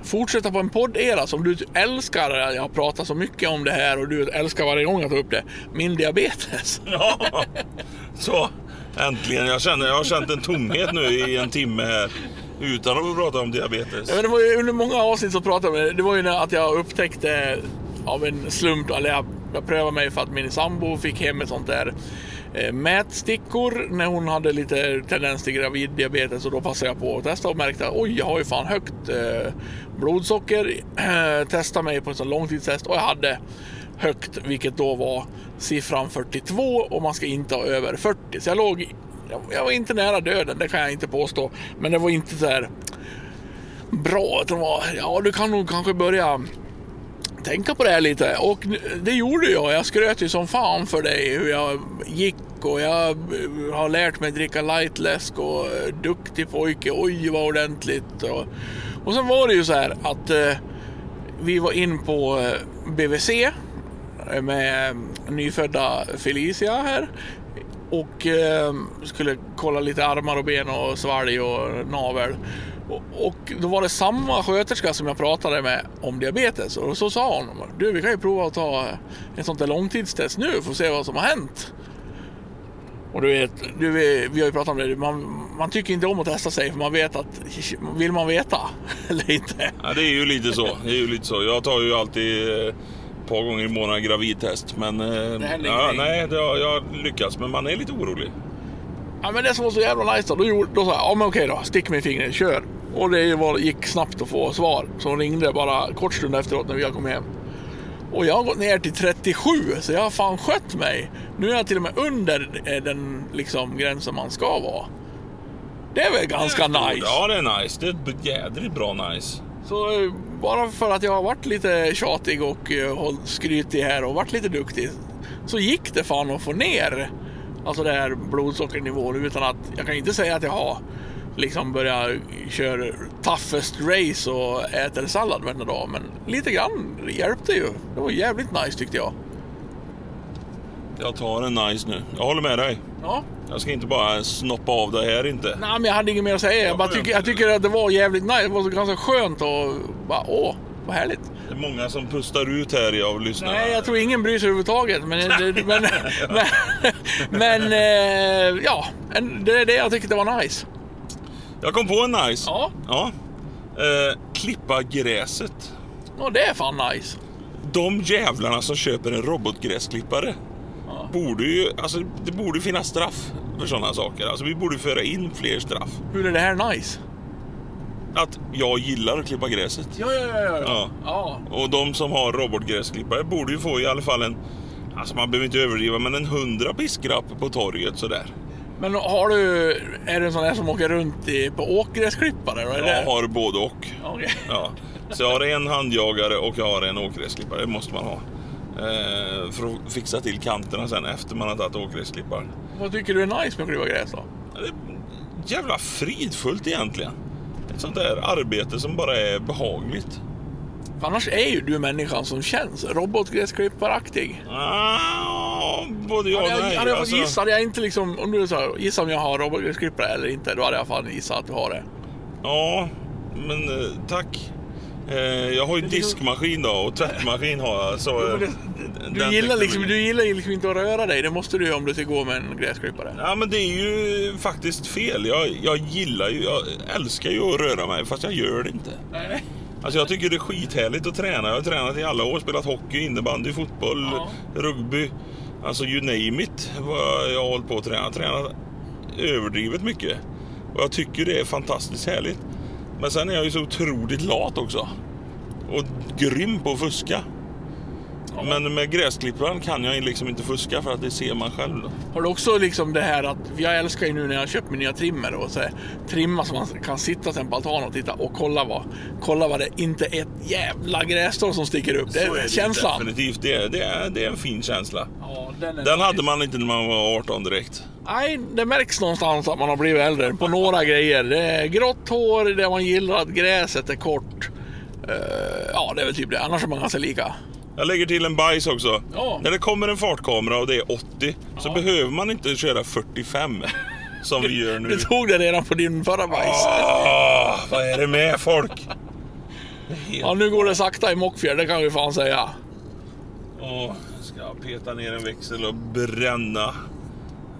Speaker 2: Fortsätta på en poddera som du älskar. Jag pratar så mycket om det här och du älskar varje gång jag tar upp det. Min diabetes.
Speaker 1: Ja, så äntligen. Jag, känner, jag har känt en tomhet nu i en timme här utan att prata om diabetes.
Speaker 2: Ja, men det var ju under många avsnitt så pratade vi. Det var ju när att jag upptäckte av en slump, eller jag, jag prövade mig för att min sambo fick hem ett sånt där eh, Eh, mätstickor när hon hade lite tendens till graviddiabetes och då passade jag på att testa och märkte att oj, jag har ju fan högt eh, blodsocker. Testade testa mig på en sån långtidstest och jag hade högt, vilket då var siffran 42 och man ska inte ha över 40. Så jag låg, jag, jag var inte nära döden, det kan jag inte påstå. Men det var inte så här bra. Att var, ja, du kan nog kanske börja tänka på det här lite. Och det gjorde jag. Jag skröt ju som fan för dig hur jag gick och jag eh, har lärt mig dricka lightläsk och eh, duktig pojke. Oj, vad ordentligt. Och, och sen var det ju så här att eh, vi var in på eh, BVC med nyfödda Felicia här. Och eh, skulle kolla lite armar och ben och svalg och navel. Och, då var det samma sköterska som jag pratade med om diabetes. Och så sa hon, du vi kan ju prova att ta ett sånt där långtidstest nu för att se vad som har hänt. Och du vet, du, vet- vi har ju pratat om det, man, man tycker inte om att testa sig för man vet att, vill man veta eller inte?
Speaker 1: Ja, det är ju lite så. Det är ju lite så. Jag tar ju alltid eh, ett par gånger i månaden gravidtest. Men eh,
Speaker 2: Det
Speaker 1: ja, nej, det har jag lyckats. Men man är lite orolig.
Speaker 2: Ja men det som var så jävla nice då, då, gjorde, då sa jag, ja men okej då, stick mig i fingret, kör. Och det var, gick snabbt att få svar. Så hon ringde bara kort stund efteråt när vi kom hem. Och jag har gått ner till 37, så jag har fan skött mig. Nu är jag till och med under eh, den liksom, gränsen man ska vara. Det är väl ganska
Speaker 1: Det är
Speaker 2: nice?
Speaker 1: Ja, det är nice. Det är jädrigt bra nice.
Speaker 2: Så eh, bara för att jag har varit lite tjatig och eh, skrytig här och varit lite duktig så gick det fan att få ner alltså det här blodsockernivån utan att jag kan inte säga att jag har liksom börjat köra toughest race och äter sallad varenda dag men lite grann hjälpte ju. Det var jävligt nice tyckte jag.
Speaker 1: Jag tar en nice nu. Jag håller med dig.
Speaker 2: Ja.
Speaker 1: Jag ska inte bara snoppa av det här inte.
Speaker 2: Nej men jag hade inget mer att säga. Jag, bara tycker, jag tycker att det var jävligt nice. Det var så ganska skönt och bara åh, vad härligt.
Speaker 1: Det är många som pustar ut här av lyssnarna.
Speaker 2: Nej, jag tror ingen bryr sig överhuvudtaget. Men, men, men, men eh, ja, det är det jag tyckte var nice.
Speaker 1: Jag kom på en nice.
Speaker 2: Ja.
Speaker 1: ja. Eh, klippa gräset.
Speaker 2: Och det är fan nice.
Speaker 1: De jävlarna som köper en robotgräsklippare borde ju, alltså det borde finnas straff för sådana saker. Alltså vi borde föra in fler straff.
Speaker 2: Hur är det här nice?
Speaker 1: Att jag gillar att klippa gräset.
Speaker 2: Ja, ja, ja. ja.
Speaker 1: Ja.
Speaker 2: ja.
Speaker 1: Och de som har robotgräsklippare borde ju få i alla fall en, alltså man behöver inte överdriva, men en hundra piskrapp på torget sådär.
Speaker 2: Men har du, är du en sån där som åker runt i, på åkgräsklippare?
Speaker 1: Jag har både och.
Speaker 2: Okej.
Speaker 1: Ja. Så jag har en handjagare och jag har en åkgräsklippare. Det måste man ha. Eh, för att fixa till kanterna sen efter man har tagit åkgräsklipparen.
Speaker 2: Vad tycker du är nice med att klippa gräs då?
Speaker 1: Det är jävla fridfullt egentligen. Sånt där arbete som bara är behagligt.
Speaker 2: För annars är ju du människan som känns robotgräsklipparaktig.
Speaker 1: Ah, både ja och
Speaker 2: Hade jag,
Speaker 1: nej.
Speaker 2: hade jag
Speaker 1: Alltså,
Speaker 2: hade jag inte liksom, om du sa gissa om jag har robotgräsklippare eller inte, då hade jag fan gissat att du har det.
Speaker 1: Ja, men eh, tack. Eh, jag har ju diskmaskin då och tvättmaskin har jag. Så, eh,
Speaker 2: Du
Speaker 1: den
Speaker 2: gillar, liksom, du gillar liksom inte att röra dig. Det måste du ju om du ska gå med en gräsklippare.
Speaker 1: Ja men det är ju faktiskt fel. Jag, jag gillar ju, jag älskar ju att röra mig fast jag gör det inte.
Speaker 2: Nej.
Speaker 1: Alltså jag tycker det är skithärligt att träna. Jag har tränat i alla år, spelat hockey, innebandy, fotboll,
Speaker 2: Ja.
Speaker 1: rugby. Alltså you name it vad jag har hållit på att träna. Tränat överdrivet mycket. Och jag tycker det är fantastiskt härligt. Men sen är jag ju så otroligt lat också. Och grym på att fuska. Men med gräsklipparen kan jag liksom inte fuska för att det ser man själv då.
Speaker 2: Har du också liksom det här att, jag älskar ju nu när jag köpt min nya trimmer och så här, trimma så man kan sitta sen på altanen och titta och kolla vad, kolla vad det inte är ett jävla grässtrå som sticker upp. Det
Speaker 1: Så är
Speaker 2: är
Speaker 1: det
Speaker 2: känslan.
Speaker 1: Definitivt. Det är, det, är, det är en fin känsla.
Speaker 2: Ja, den, är
Speaker 1: Den hade man inte när man var 18 direkt.
Speaker 2: Nej, det märks någonstans att man har blivit äldre på några grejer. Det är grått hår, det man gillar att gräset är kort. Eh, ja, det är väl typ det. Annars är man ganska lika.
Speaker 1: Jag lägger till en bajs också.
Speaker 2: Ja.
Speaker 1: När det kommer en fartkamera och det är 80 så behöver man inte köra 45 som vi gör nu.
Speaker 2: Du tog det redan på din förra bajs.
Speaker 1: Ah, vad är det med folk?
Speaker 2: Ja, nu går det sakta i Mockfjärd, det kan vi fan säga.
Speaker 1: Åh, ska jag peta ner en växel och bränna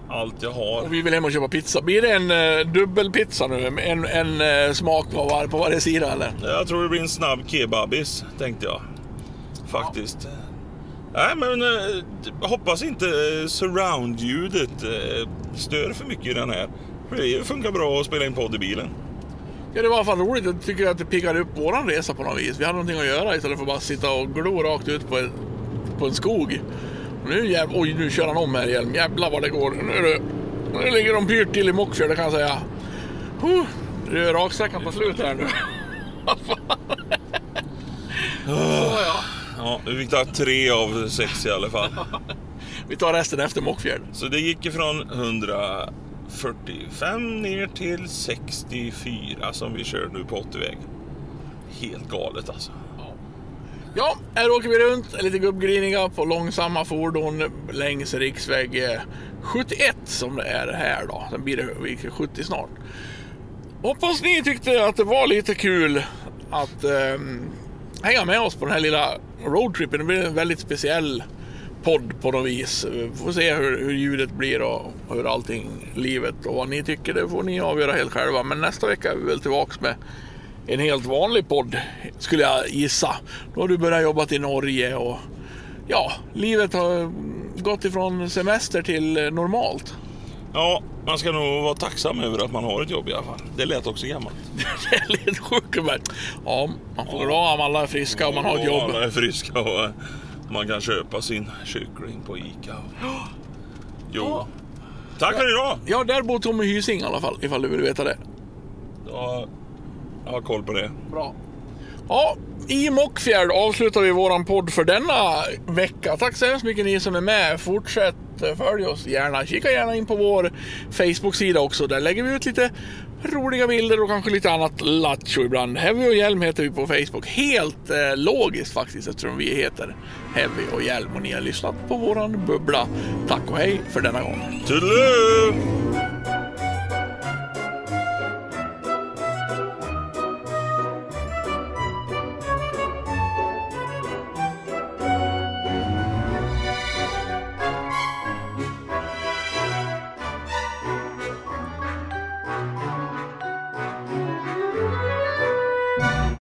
Speaker 1: allt jag har.
Speaker 2: Och vi vill hem och köpa pizza. Blir det en uh, dubbelpizza nu? En, en eh, smak på, var, på varje sida eller?
Speaker 1: Jag tror det blir en snabb kebabis, tänkte jag. Faktiskt. Nej, men eh, hoppas inte eh, surround-ljudet eh, stör för mycket i den här. För det funkar bra att spela in podd i bilen.
Speaker 2: Ja, det var i alla fall roligt. Jag tycker att det piggade upp våran resa på något vis. Vi hade någonting att göra istället för att bara sitta och glo rakt ut på en, på en skog. Nu jäv... Oj, nu kör han om här igen. Jävlar vad det går. Nu, det... nu ligger de pyrt till i Mockfjärd, det kan jag säga. Huh. Det är raksträckan på slut här nu. Så ja.
Speaker 1: Ja, vi fick ta tre av sex i alla fall.
Speaker 2: Vi tar resten efter Mockfjärd.
Speaker 1: Så det gick ifrån 145 ner till 64 som vi kör nu på 80-väg. Helt galet alltså.
Speaker 2: Ja, här åker vi runt, lite gubbgriniga på långsamma fordon längs riksväg eh, 71 som det är här då. Sen blir det riksväg 70 snart. Hoppas ni tyckte att det var lite kul att eh, hänga med oss på den här lilla roadtrippen. Det blir en väldigt speciell podd på något vis. Vi får se hur, hur ljudet blir och hur allting, livet och vad ni tycker, det får ni avgöra helt själva. Men nästa vecka är vi väl tillbaks med en helt vanlig podd skulle jag gissa. Då har du börjat jobba i Norge och ja, livet har gått ifrån semester till normalt.
Speaker 1: Ja, man ska nog vara tacksam över att man har ett jobb i alla fall. Det lät också gammalt.
Speaker 2: Det är lite sjukt men ja, man får glad om alla är friska och man har ett jobb.
Speaker 1: alla är friska och eh, man kan köpa sin kyckling på Ica. Jo. Tack för idag!
Speaker 2: Ja, där bor Tommy Hysing i alla fall, ifall du vill veta det.
Speaker 1: Ja, jag har koll på det.
Speaker 2: Bra. Ja, i Mockfjärd avslutar vi våran podd för denna vecka. Tack så hemskt mycket ni som är med. Fortsätt eh, följ oss gärna. Kika gärna in på vår Facebook-sida också. Där lägger vi ut lite roliga bilder och kanske lite annat lattjo ibland. Heavy och Hjälm heter vi på Facebook. Helt eh, logiskt faktiskt eftersom vi heter Heavy och Hjälm och ni har lyssnat på våran bubbla. Tack och hej för denna gång.
Speaker 1: Toodaloo!